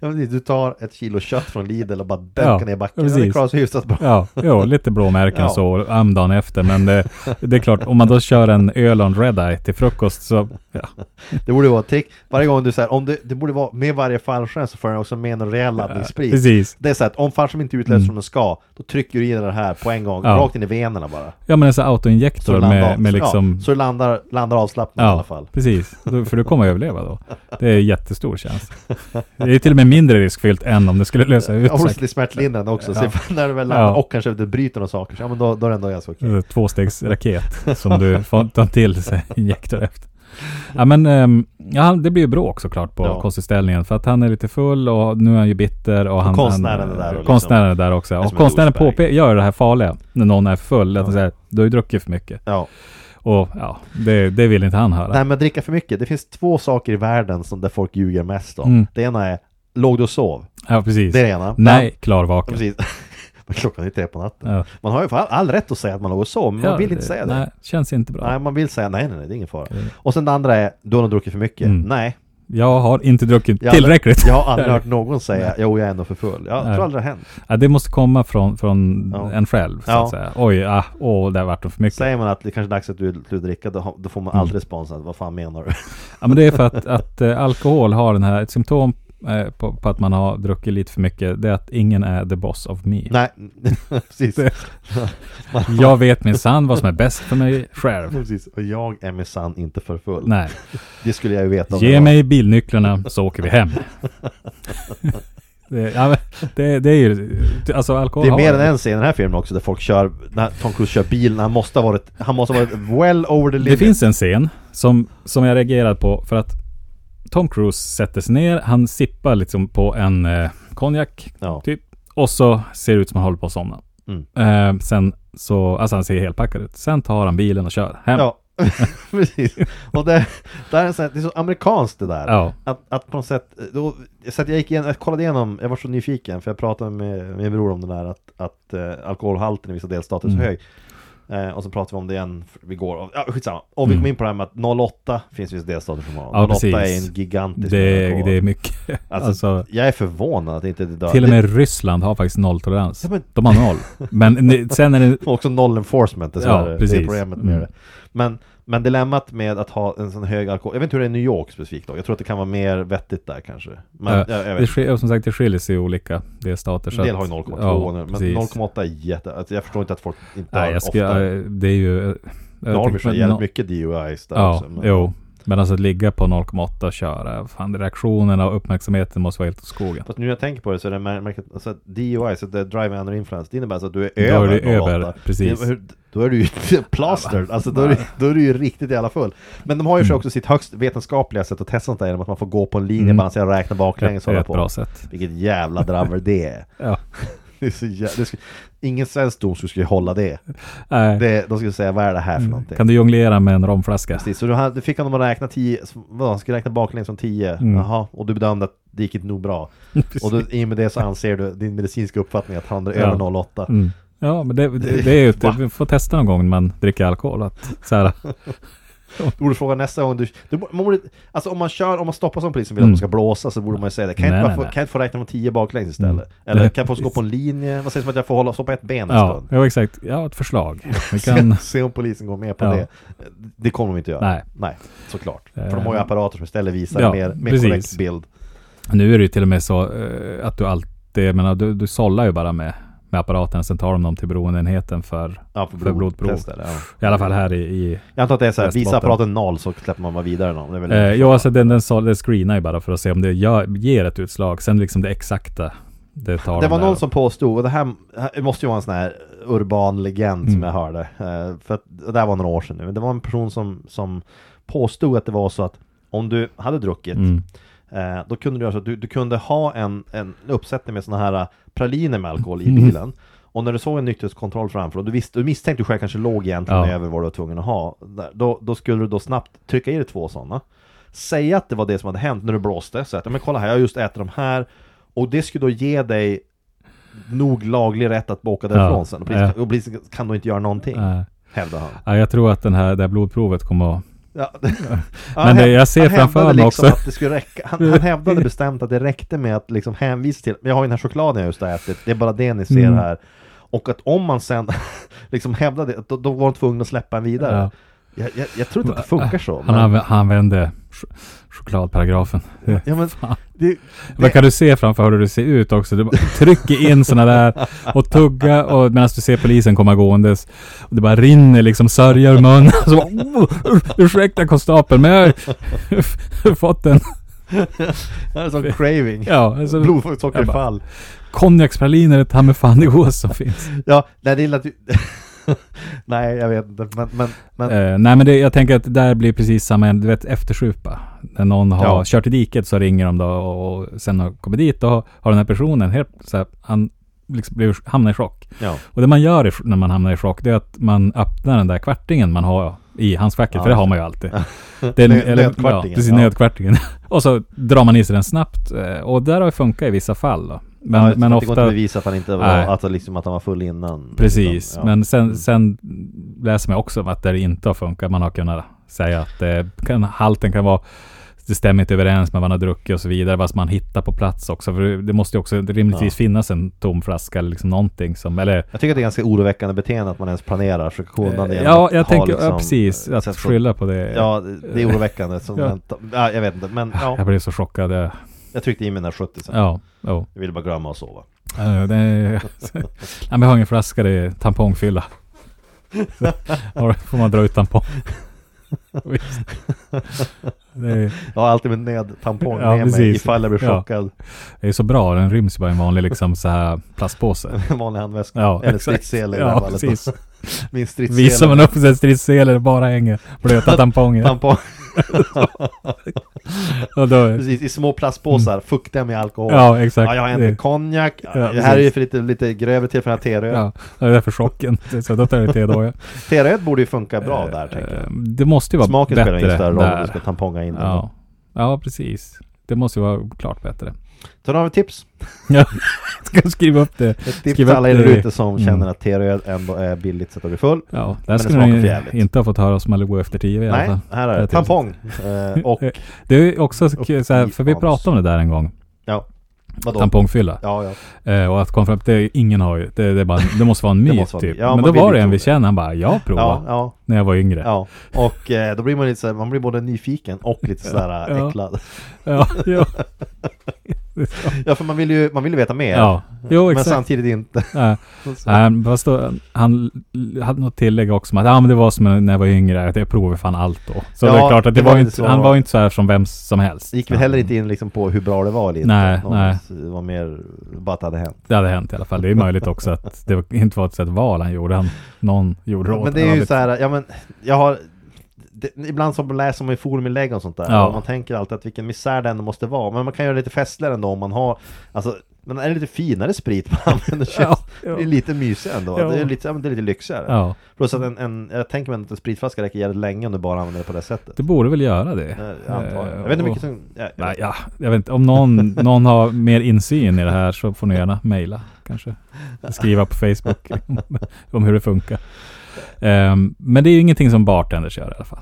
Ja, precis. du tar ett kilo kött från Lidl och bara dunkar Ja, ner backen. precis. Ja, det klarar sig hyfsat bra. Ja, jo, lite blåmärken Ja. så, dagen efter. Men det, det är klart, om man då kör en öl och en Red Eye till frukost så, ja. Det borde vara trick. Varje gång du säger, om det, det borde vara med varje fallskärm så får den också med en rejäl laddningssprit. Precis. Det är så att om fallskärmen inte utlöses Mm. som den ska, då trycker du i den här på en gång, rakt in i venerna bara. Ja men en sån Så autoinjektor det med, med liksom... så det landar, landar avslappnat i alla fall. precis. För du kommer att överleva då. Det är jättestor chans. Det är till och med mindre riskfyllt än om det skulle lösa ut Ja, och sig. lite smärtlindrande också. Ja. Så när du väl landar Ja. och kanske inte bryter några saker, så, ja men då, då är det ändå ganska okej. Okay. Tvåstegsraket som du får ta till sig injektor efter. Ja men, ehm, ja det blir ju bråk såklart på Ja. konstutställningen för att han är lite full och nu är han ju bitter och han... konstnären är där och liksom- Konstnären är där också. Och konstnären påpe- gör det här farliga när någon är full. Att Ja. säger, du har ju druckit för mycket. Ja. Och ja, det, det vill inte han höra. Nej men dricka för mycket, det finns två saker i världen som där folk ljuger mest om. Mm. Det ena är, låg du och sov? Ja precis. Det är det ena. Nej, klarvaken. precis. klockan är tre på natten. Ja. Man har ju all, all rätt att säga att man låg och sov, men Ja, man vill inte säga det. Nej, känns inte bra. Nej, man vill säga nej, nej, nej, det är ingen fara. Och sen det andra är, du har nog druckit för mycket. Mm. Nej. Jag har inte druckit Jag har aldrig- tillräckligt. Jag har aldrig hört någon säga, jo jag är ändå för full. Jag Nej. tror aldrig det har hänt. Ja, det måste komma från, från Ja. en själv, så Ja. att säga. Oj, ah, åh, det har varit för mycket. Säger man att det kanske är dags att du slutar dricka, då, då får man Mm. aldrig responsen. Vad fan menar du? Ja, men det är för att, att eh, alkohol har den här, ett symptom på, på att man har druckit lite för mycket, det är att ingen är the boss of me. Nej, precis. Det- Jag vet min sann vad som är bäst för mig själv. precis. Och jag är minsann inte för full. Nej, Det skulle jag ju veta om ge jag mig bilnycklarna så åker vi hem. Det, ja, det, det är ju, alltså alkohol Det är mer än en scen i den här filmen också där folk kör, när Tom Cruise kör bil, när han måste ha varit, han måste ha varit well over the Det limit. finns en scen som, som jag reagerat på för att Tom Cruise sätter sig ner, han sippar liksom på en eh, konjak Ja. typ. Och så ser det ut som han håller på att somna. Mm. Eh, sen så, alltså han ser helt packad ut. Sen tar han bilen och kör hem. Ja, precis. Och det, det, är så här, det är så amerikanskt det där. Ja. Att, att på något sätt, då, så att jag gick igen, jag kollade igenom, jag var så nyfiken för jag pratade med min bror om det där att, att eh, alkoholhalten i vissa delstater är så Mm. hög. Eh, och så pratade vi om det igen igår, ja skitsamma. Och vi Mm. kom in på det här med att 08 finns vissa delstater som har. Ja, 08 precis. är en gigantisk Det, alkohol. det är mycket. Alltså, Alltså, Jag är förvånad att inte det dör. till och med Ryssland har faktiskt nolltolerans. Ja, men- De har noll. Men sen är det... Också noll enforcement dessvärre. Ja, Det är precis. problemet med Mm. det. Men, men dilemmat med att ha en sån hög alkohol, jag vet inte hur det är i New York specifikt då. Jag tror att det kan vara mer vettigt där kanske. Men Ja, jag, jag det som sagt, det skiljer sig i olika delstater. En del har ju 0,2 ja, nu, men precis. 0,8 är jätte... Alltså jag förstår inte att folk inte Nej, har jag ska, ofta... det är ju... Nu har så jävligt mycket DUIs där Ja, också. men- jo. Men alltså att ligga på 0,8 och köra, fan reaktionerna och uppmärksamheten måste vara helt åt skogen. Fast nu när jag tänker på det så är det mär- märkligt, alltså att DUI, så det är Driving Under Influence, det innebär alltså att du är Då är över du 0,8. över, precis. Det- Då är du ju plastered, alltså då är, du, då är du ju riktigt jävla full. Men de har ju Mm. också sitt högst vetenskapliga sätt att testa sånt där genom att man får gå på en linje, Mm. balansera och räkna baklänges är hålla ett på. bra sätt. Vilket jävla dravel det är. Ja. Det är så jä... det skulle... Ingen svensk domstol skulle hålla det. Nej. det. De skulle säga, vad är det här för Mm. någonting? Kan du jonglera med en romflaska? Precis, så du, hade, du fick honom att räkna 10, vadå, han skulle räkna baklänges från 10, Mm. jaha, och du bedömde att det gick inte nog bra. Och då, i och med det så anser du din medicinska uppfattning att han är Ja. över 0,8. Mm. Ja, men det, det, det är ju, vi får testa någon gång när man dricker alkohol. Att, så här, Du borde fråga nästa gång du, du man borde, Alltså om man kör, om man stoppar som polisen vill Mm. att man ska blåsa så borde man ju säga det Kan jag Nej, inte, bara nej, få, kan jag inte få räkna från 10 baklänges istället? Mm. Eller kan jag få gå på en linje? Vad sägs om att jag får hålla, stå på ett ben en ja, stund? ja, exakt. Ja, ett förslag. Vi kan, Se, se om polisen går med på Ja. det Det kommer de inte göra Nej. Nej, såklart Eh, För de har ju apparater som istället visar ja, mer, mer korrekt bild nu är det ju till och med så eh, att du alltid, jag menar, du, du sållar ju bara med, med apparaten, sen tar de dem till beroendeenheten för, Ja, för, för blodprov. blodtester, ja. I alla fall här i, i Jag antar att det är så här, visa apparaten noll så släpper man bara vidare väl Eh, ja, alltså den, den, den screenar ju bara för att se om det gör, ger ett utslag. Sen liksom det exakta, det tar det de var där någon som påstod, och det här det måste ju vara en sån här urban legend som Mm. jag hörde. Eh, för att, det här var några år sedan nu. Men det var en person som, som påstod att det var så att om du hade druckit Mm. Eh, Då kunde du göra så att du, du kunde ha en, en uppsättning med såna här eh, praliner med alkohol i Mm. bilen. Och när du såg en nykterhetskontroll framför och du, visste, du misstänkte själv kanske låg egentligen Ja. över vad du var tvungen att ha. Då, då skulle du då snabbt trycka i dig två sådana. Säga att det var det som hade hänt när du blåste. Så att, men kolla här, jag har just ätit de här. Och det skulle då ge dig nog laglig rätt att åka därifrån Ja, sen. Och polisen, ja. kan då inte göra någonting, hävdar han. ja, jag tror att den här, det här blodprovet kommer att... Ja. Men det- jag ser framför mig liksom också- Att det skulle räcka. Han, han hävdade bestämt att det räckte med att liksom hänvisa till, jag har ju den här chokladen jag just har ätit, det är bara det ni ser Mm. här. Och att om man sen liksom hävdade, då, då var de tvungna att släppa en vidare. Ja. Jag, jag, jag tror inte att det funkar så. Han, men- använde ch- chokladparagrafen. Ja men, Fan. Det, Vad kan du se framför hur du ser ut också? Du trycker in sådana där och tugga och medan du ser polisen komma gåendes. Och det bara rinner liksom sörja ur munnen. Så bara, oh, ursäkta konstapeln men jag har fått en det är en sån craving. ja, alltså, Blodsockerfall. konjakspraliner är ta mig fan det godaste som finns. Ja, nej det är att du... Nej, jag vet inte, men, men, men Eh, nej men det, jag tänker att det där blir precis samma, du vet eftersjupa. När någon har Ja. kört i diket så ringer de då och, och sen har kommit dit och har den här personen helt så här, han liksom blir, hamnar i chock. ja. Och det man gör i, när man hamnar i chock, det är att man öppnar den där kvartingen man har i handskfacket, Ja, för det har man ju alltid. Nö- Den, nötkvartingen, Ja, precis, ja. nötkvartingen. och så drar man i sig den snabbt. eh, Och där har det funkat i vissa fall då. Men, ja, men det går inte att bevisa att han inte var, Nej. att, liksom, att han var full innan. Precis, Utan, ja. men sen, sen läser man också om att det inte har funkat. Man har kunnat säga att det kan, halten kan vara det stämmer inte överens med vad man har druckit och så vidare. Vad man hittar på plats också. För det måste ju också rimligtvis finnas en tom flaska eller liksom någonting som... Eller, Jag tycker att det är ganska oroväckande beteende att man ens planerar för igen. ja, jag tänker liksom, ja, precis. eh, Att skylla på det. Ja, det- är oroväckande. Som Ja. ja. ja, jag vet inte. Men ja, Jag blev så chockad. Jag, jag tryckte i mina 70 sen. ja, oh. Jag ville bara glömma att sova. Ja, det är, Nej, men jag har ingen flaska, det är tampongfylla. Så, Då får man dra ut tampong. Är, Jag har alltid min nödtampong Ja, med mig precis. ifall jag blir Ja. chockad. det är så bra, den ryms bara i en vanlig liksom så här plastpåse. En vanlig handväska. Ja, Eller stridssele i det här Ja, fallet. Min stridssele. Visar man upp en stridssele bara hänger blöta tamponger. Tampong. Och då, Precis, i små plastpåsar. Fuktiga med alkohol. Mm. ja, exakt. Ja, jag har en Det- med konjak. Ja, Ja, det här är ju för lite, lite grövre till för den här teröd. Ja, det är därför chocken. Så då tar jag te då. Teröd borde ju funka bra där, tänker jag. Eh, Det måste ju vara Smaken bättre spelar ingen större roll om du ska tamponga in den. Ja. ja, precis. Det måste ju vara klart bättre. Så då har vi tips. Ja, ska skriva upp det. Ett tips till alla er ute som Mm. känner att teröd ändå är billigt så att du blir full. Ja, det där skulle ni inte ha fått höra oss Malibu efter tio i alla Nej, fall. här är Det. Tampong. Eh, och, Det är ju också så, här, för vi pratade om det där en gång. ja. Vadå? Tampongfylla. Ja, ja. Eh, och att komma fram till det, ingen har ju. Det, det, bara, det måste vara en myt typ. Ja, Men då var det en vi känner, han bara, jag Ja, provade. ja. När jag var yngre. Ja, och eh, då blir man lite så här, man blir både nyfiken och lite sådär äcklad. Ja, ja. Ja, för man vill ju, man vill ju veta mer. ja. Jo, men exakt. samtidigt inte. Ja. Nej, fast då, han hade något tillägg också om att ja, men det var som när jag var yngre, att jag provade fan allt då. Så Ja, det är klart att det, det var var inte han var ju inte så här som vem som helst. Gick väl heller inte in liksom på hur bra det var inte. Nej, Någon- nej. Det var mer bara att det hade hänt. Det hade hänt i alla fall. Det är möjligt också att det inte var ett sätt val han gjorde. Han, någon gjorde det åt Men det är ju så här, ja men jag har det, Ibland så läser man ju foruminlägg och sånt där Ja. och man tänker alltid att vilken misär det ändå måste vara Men man kan göra det lite festligare ändå om man har Alltså Men är det lite finare sprit man använder känns Ja, Det ja. är lite mysigare ändå, Ja. det, är lite, det är lite lyxigare Ja, Plus att en, en, jag tänker mig att en spritflaska räcker jävligt länge om du bara använder det på det sättet det borde väl göra det. Eh, Jag antar det. Eh, Jag vet inte mycket som... Ja, jag Nej, ja, jag vet inte. Om någon, någon har mer insyn i det här så får ni gärna mejla kanske. Skriva på Facebook om, om hur det funkar. Ehm, men det är ju ingenting som bartenders gör i alla fall.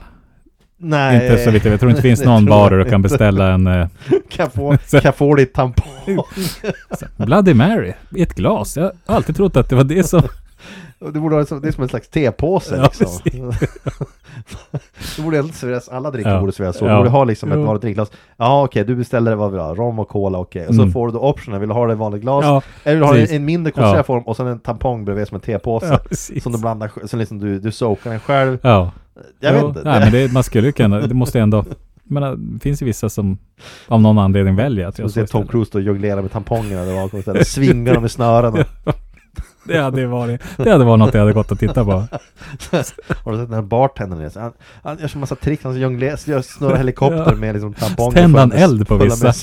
Nej Inte så vitt jag vet. Tror inte det finns någon bar där du kan beställa en eh, Kan få, kan få ditt tampong? Bloody Mary i ett glas. Jag har alltid trott att det var det som... Det borde vara som, det är som en slags tepåse Ja, liksom. det borde inte serveras, alla drinkar Ja. borde serveras så. Ja. Du borde ha liksom ett vanligt drinkglas. Ja okej, du beställer vad vill du ha? Rom och cola, okej. Och så Mm. får du då optionen, vill du ha det i vanligt glas? Ja, Eller vill du ha det i en mindre koncentrerad Ja. form och sen en tampong bredvid som en tepåse? ja. Som du blandar, som liksom du, du soakar den själv. Ja. Jag vet inte. Nej, men det, man skulle ju kunna... Det måste ändå... Men det finns ju vissa som av någon anledning väljer att Du göra så ser Tom. Cruise då jonglera med tampongerna där bakom istället. Svingar dem i snören. Det hade varit... Det hade varit något jag hade gått att titta på. Har du sett den här bartendern? Han, han gör så massa tricks, han jonglerar, snurrar helikopter Ja. med liksom tamponger Tänder han eld på vissa?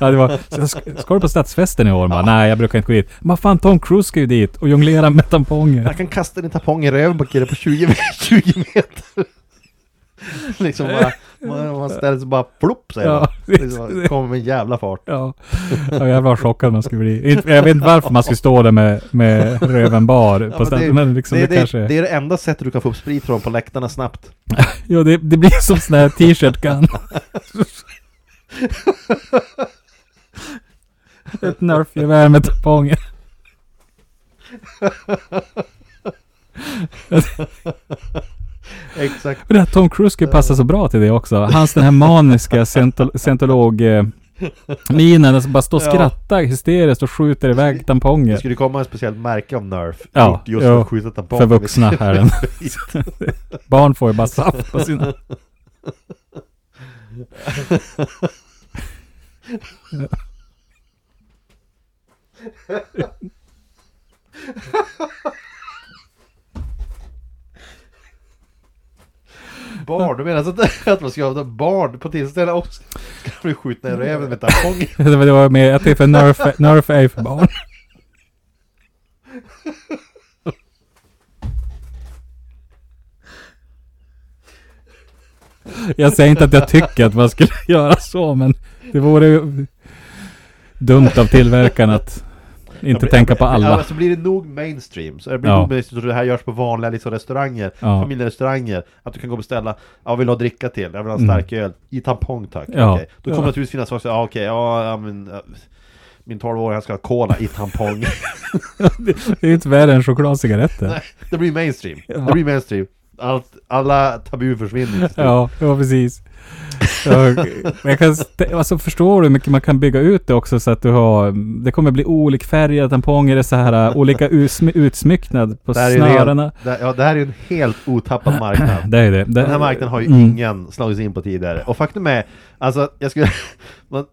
Ja, det var, ska, du på stadsfesten i år? Bara, Nej, jag brukar inte gå dit. Men fan, Tom Cruise ska ju dit och jonglera med tamponger. Jag kan kasta din tampong i röven på killen på 20, me- 20 meter. liksom bara, man, man ställer sig bara plopp säger Ja, man. det- kommer med en jävla fart. Ja, ja jävlar vad chockad man skulle bli. Jag vet inte varför man skulle stå där med, med röven bar Ja, på men det, men liksom det, det, det, kanske... det är det enda sättet du kan få upp sprit från på läktarna snabbt. Jo, det, det blir som sån här t-shirt gun. Ett nerfgevär med tamponger. Exakt. Och det här Tom Cruise skulle passa så bra till det också. Hans den här maniska scientol- scientolog eh, minen, alltså bara stå och Ja. skratta hysteriskt och skjuter iväg Det tamponger. skulle komma ett speciellt märke av Nerf. Ja, just ja, för att skjuta tamponger. för vuxna här. Barn får ju bara saft på sina... Barn, du menar alltså att, att man ska ha barn på tillställningar också? Ska bli skjutna i röven med tamponger? Det var- det var med, jag tänkte för Nerf, Nerf är för barn. Jag säger inte att jag tycker att man skulle göra så, men det vore ju... dumt av tillverkaren att inte tänka på Ja, alla. men så blir det nog mainstream. Så det blir Ja. nog mainstream, så det här görs på vanliga liksom, restauranger, Ja. familjerestauranger. Att du kan gå och beställa, ja vill ha dricka till? Jag vill ha en stark öl. I tampong tack. Mm. Ja. Okej. Då kommer Ja. det naturligtvis finnas folk som ja okej, ja, ja men ja, min 12-åring han ska ha cola i tampong. Det är inte värre än chokladcigaretter. Nej, det blir mainstream. Ja. Det blir mainstream. Allt, alla tabu försvinner. Ja, ja precis. Jag kan, alltså förstår du hur mycket man kan bygga ut det också så att du har, det kommer bli olikfärgade tamponger, det så här äh, olika utsmy, utsmycknad på Det snörena. ja, det här är ju en helt otappad marknad. Det är det. Den här marknaden har ju mm. ingen slagit sig in på tidigare. Och faktum är, alltså jag skulle... Man,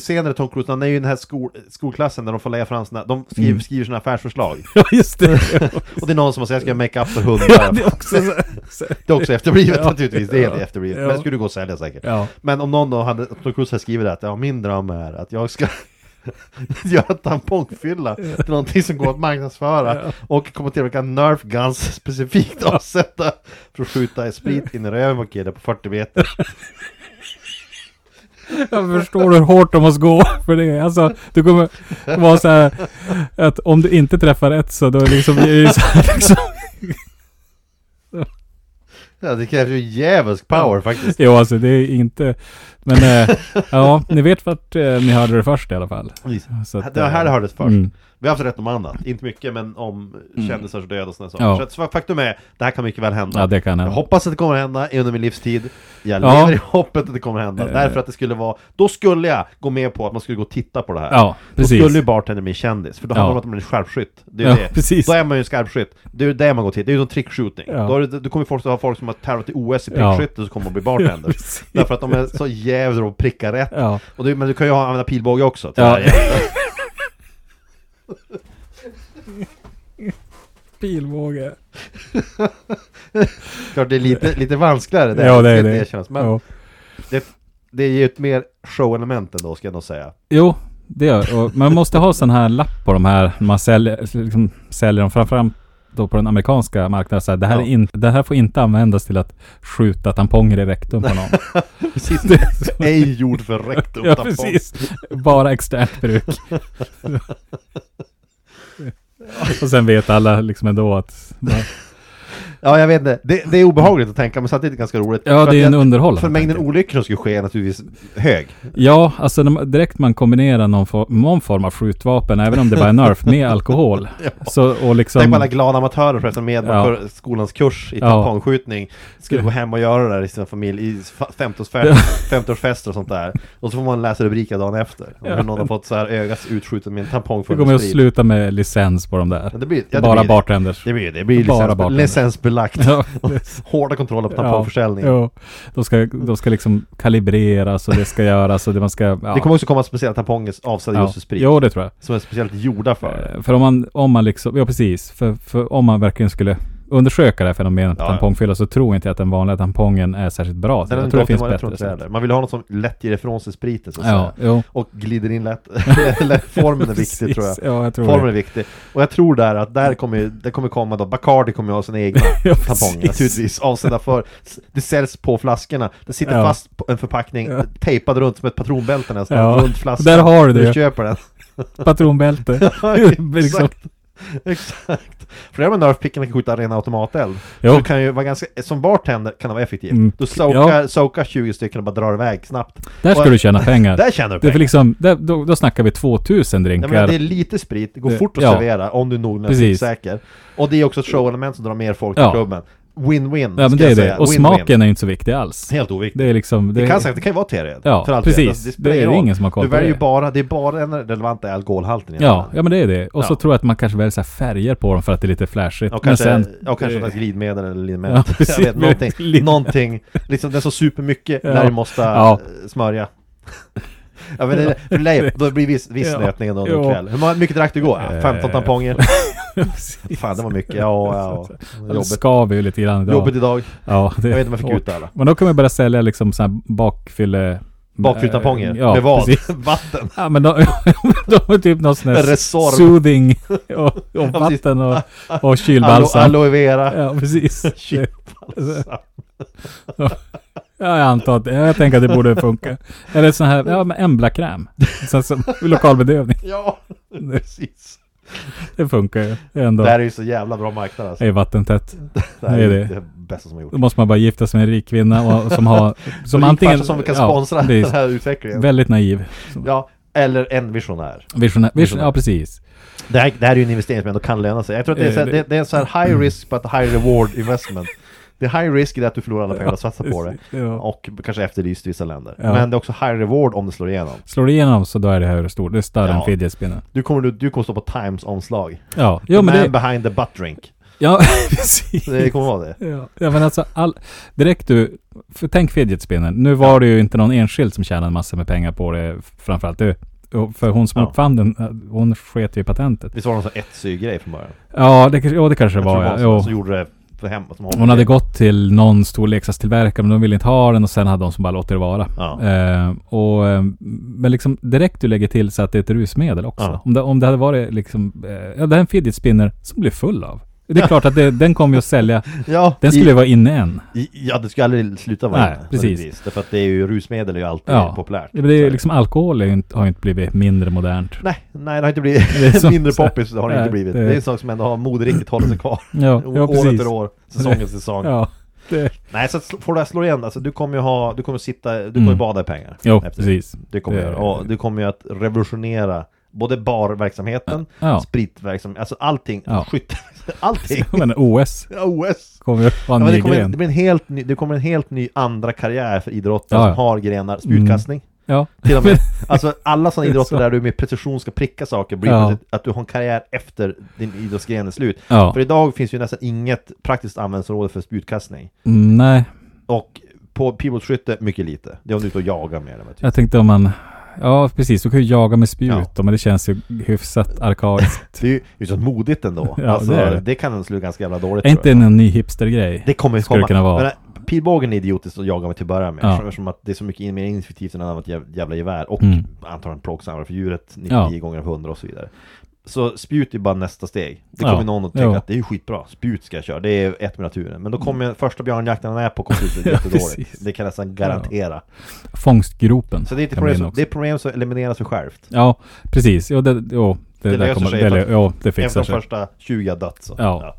senare Tom Cruise, han är ju i den här skol, skolklassen där de får lägga fram sina, de skriver, Mm. skriver sina affärsförslag. Ja, just det. Och det är någon som säger jag ska make up för hundar. Ja, det är också så, så. Det är också efterblivet Ja. naturligtvis, det är helt efterblivet. Ja. Men det skulle gå att sälja säkert. Ja. Men om någon då hade, Tom Cruise hade skrivit det att ja, min dröm är att jag ska göra tampongfylla till någonting som går att marknadsföra och kommer tillverka Nerf Guns specifikt avsätta för att skjuta sprit in i röven på killar på 40 meter. Jag förstår hur hårt de måste gå för det. Alltså, du kommer vara så här att om du inte träffar rätt så då liksom blir det så här liksom. Ja, det krävs ju djävulsk power faktiskt. Jo, alltså det är inte... Men äh, ja, ni vet vart äh, ni hörde det först i alla fall. Att, Det var här det eh, hördes först. mm. Vi har haft rätt om annat, inte mycket men om kändisars död och sådana saker. Ja. Så att, faktum är, det här kan mycket väl hända. Ja, det kan Jag hända. hoppas att det kommer att hända under min livstid Jag Ja. lever i hoppet att det kommer att hända Eh. Därför att det skulle vara Då skulle jag gå med på att man skulle gå och titta på det här Ja, Då precis. skulle ju bartender bli kändis För då Ja. handlar det om att man är skarpskytt Det är Ja, det precis. Då är man ju skarpskytt Det är det man går till, det är ju som trickshooting Ja. Då, det, då kommer folk att ha folk som har tävlat i OS i Ja. prickskytte Så kommer de bli bartenders precis. Därför att de är så jävla och prickar rätt Ja. och det, Men du kan ju använda pilbåge också till Ja. Pilbåge. Klart det är lite, lite vanskligare det Ja, det är det. erkännas. Men Ja. det, det är ju ett mer show-element ändå ska jag nog säga Jo, det gör Man måste ha sån här lapp på de här man säljer, liksom, säljer dem framförallt då på den amerikanska marknaden. Så här, det, här Ja. in, det här får inte användas till att skjuta tamponger i rektum på någon. Precis, Det är ej gjord för rektum ja, precis. Bara externt bruk. och sen vet alla liksom ändå att... Ja, jag vet inte. Det, det är obehagligt att tänka, men samtidigt ganska roligt. Ja, För det är en underhållande För mängden olyckor som skulle ske är naturligtvis hög. Ja, alltså direkt man kombinerar någon, for, någon form av skjutvapen, även om det bara är nerf, med alkohol. Så, och liksom... Tänk på alla glada amatörer förresten med Ja. på skolans kurs i Ja. Skulle gå hem och göra det där i sin familj i fa- 50-årsfester 50 och sånt där. Och så får man läsa rubriker dagen efter. Ja. hur någon har fått så här ögat utskjutet med en tampong det full kommer med att sluta med licens på de där. Det blir, ja, det Bara blir, bartenders. Det blir, det blir Bara licens, licensbelagt. Ja, Hårda kontroller på tampongförsäljning. Ja, de ska, de ska liksom kalibreras och det ska göras och det man ska... Ja. Det kommer också komma speciella tamponger avsedda ja. just för sprit. Jo, det tror jag. Som är speciellt gjorda för. Eh, För om man, om man liksom, ja precis. För, för om man verkligen skulle undersöka det här fenomenet Ja, tampongfylla så tror inte jag att den vanliga tampongen är särskilt bra. Den jag tror det finns tror bättre det sätt. Man vill ha något som lätt ger ifrån sig spriten så att Ja, säga. jo. Och glider in lätt. Formen är viktig tror jag. Ja, jag tror Formen det. är viktig. Och jag tror där att där kommer, det kommer komma då, Bacardi kommer ju ha sina egna Ja, tamponger naturligtvis. Avsedda för, det säljs på flaskorna. Det sitter Ja. fast på en förpackning, Ja. tejpad runt som ett patronbälte nästan, Ja. runt flaskan. Där har du det. Du köper den. Patronbälte. Ja, liksom. exakt. Exakt. För det med nerfpickarna kan skjuta ren automateld. Jo. Så kan ju vara ganska, som bartender kan det vara effektivt. Mm. Du soakar, soakar 20 stycken och bara drar iväg snabbt. Där ska Och- du tjäna pengar. Där tjänar du Det är pengar. för liksom, där, då, då snackar vi 2000 Ja, drinkar. men det är lite sprit, det går Det- fort att ja. servera om du är noggrann och säker. Och det är också ett showelement som drar mer folk till Ja. klubben. Win-win, ja men det är det. Och Win-win. smaken är inte så viktig alls. Helt oviktigt. Det är liksom... Det, kan säkert, det kan ju vara T-red. Ja, för allt precis. Det spelar är roll. ingen som har koll Du på väljer ju det. bara, det är bara den relevanta alkoholhalten Ja, alla. ja men det är det. Och så Ja. tror jag att man kanske väljer så färger på dem för att det är lite flashigt. Och men kanske, sen... och kanske det- något glidmedel eller Ja, liniment. precis. jag vet, någonting, någonting, liksom den så supermycket Ja. när du måste Ja. eh, smörja. Ja men det, för det, då blir viss, viss Ja. under kväll. Hur mycket drack du igår? Ja, 15 Eh, tamponger. Fan det var mycket, ja, ja. Det Jobbigt, skaver ju lite grann idag. jobbigt idag. Ja, det Jag vet inte om jag fick ut det alla. Men då kan vi börja sälja liksom så här bakfylle... Bakfylltamponger? Ja, med vad? precis. Vatten? Ja men de, de är typ någon sån här Resorb. soothing och, och vatten och, och Alo, kylbalsam. aloe vera? Ja precis. Kylbalsam. Ja, jag antar att, jag tänker att det borde funka. Eller sån här, ja men Embla-kräm. Så, som lokalbedövning. Ja, precis. Det funkar ju ändå. Det här är ju så jävla bra marknad alltså. Det är vattentätt. Det här det är är det, det. bästa som har gjorts. Då måste man bara gifta sig med en rik kvinna och, som har... Som antingen... som kan ja, sponsra precis. den här utvecklingen. Väldigt naiv. Ja, eller en visionär. Visionär. Vision, Visionär. ja, precis. Det här, det här är ju en investering som ändå kan löna sig. Jag tror att det är, så här, Eh, det, det är här high risk but high reward investment. Det är high risk i det att du förlorar alla pengar du satsar på det. Ja. Och kanske efterlyst i vissa länder. Ja. Men det är också high reward om det slår igenom. Slår det igenom så då är det här stort. Det är större Ja. än fidget spinner. Du kommer, du, du kommer stå på Times omslag. Ja, The jo men man det... behind the butt drink. Ja, precis. Det kommer vara det. Ja, ja men alltså all, direkt du, för tänk fidget spinner. Nu var det ju inte någon enskild som tjänade massor med pengar på det framförallt. Och för hon som Ja. uppfann den, hon sket ju patentet. Visst var det någon sån Etsy-grej från början? Ja, det, ja, det kanske det Jag tror var. det Ja. var så, så Jo. gjorde det för hem som Hon hade gått till någon stor leksakstillverkare men de ville inte ha den och sen hade de som bara låtit det vara. Ja. Eh, och, eh, men liksom direkt du lägger till så att det är ett rusmedel också. Ja. Om, det, om det hade varit liksom, eh, ja det är en fidget spinner som blir full av. Det är klart att det, den kommer ju att sälja, Ja, den skulle i, vara inne än. i, ja, det skulle aldrig sluta vara Nej, inne, precis. Därför att det är ju rusmedel är ju alltid Ja. populärt. Ja, men Det är liksom alkohol är inte, har inte blivit mindre modernt. Nej, nej det har inte blivit så- mindre poppis, det har det nej, inte blivit. det- Det är en sak som ändå har moderiktigt hållit sig kvar. Ja, ja år efter år, säsong efter säsong. Ja, det, Nej, så får det här slå igen, alltså du kommer ju ha, du kommer sitta, du kommer Mm. bada i pengar. jo, precis. Det kommer Det- du göra. Och du kommer ju att revolutionera både barverksamheten, Ja. spritverksamheten, alltså allting, Ja. skytte, allting. Men OS Ja, OS! kommer Ja, det, kommer, gren. det, blir en helt ny, det kommer en helt ny andra karriär för idrottare Ja, som har grenar, spjutkastning Ja. till och med. Alltså alla sådana idrotter där du med precision ska pricka saker blir Ja. att du har en karriär efter din idrottsgren är slut. Ja. För idag finns ju nästan inget praktiskt användningsområde för spjutkastning. Mm, nej, Och på pilbåtsskytte, mycket lite. Det är om du är ute och jagar med det. Typ. jag tänkte om man... Ja, precis. Du kan ju jaga med spjut Ja. då, men det känns ju hyfsat arkaiskt. Det är ju så modigt ändå. Ja, alltså, det det, kan slå ganska jävla dåligt är inte jag. det en ny hipstergrej? Det kommer Skulle komma. kunna vara. Men, äh, pilbågen är idiotiskt att jaga med till att börja med. Ja. Eftersom- att det är så mycket mer ineffektivt än ett annat jäv- jävla gevär. Och Mm. antagligen plågsammare för djuret 99 Ja. gånger av 100 och så vidare. Så spjut är bara nästa steg. Det Ja. kommer någon att tycka Ja. att det är ju skitbra, spjut ska jag köra, det är ett med naturen. Men då kommer första björnjakten han är på kommer sluta Ja, jättedåligt. Det kan jag nästan garantera. Fångstgropen. Så det är ett problem, som, det är problem som elimineras sig självt. Ja, precis. Jo, det, jo, det, Det löser kommer, sig det, jo, det fixar de sig. första 20 har dött så. Ja.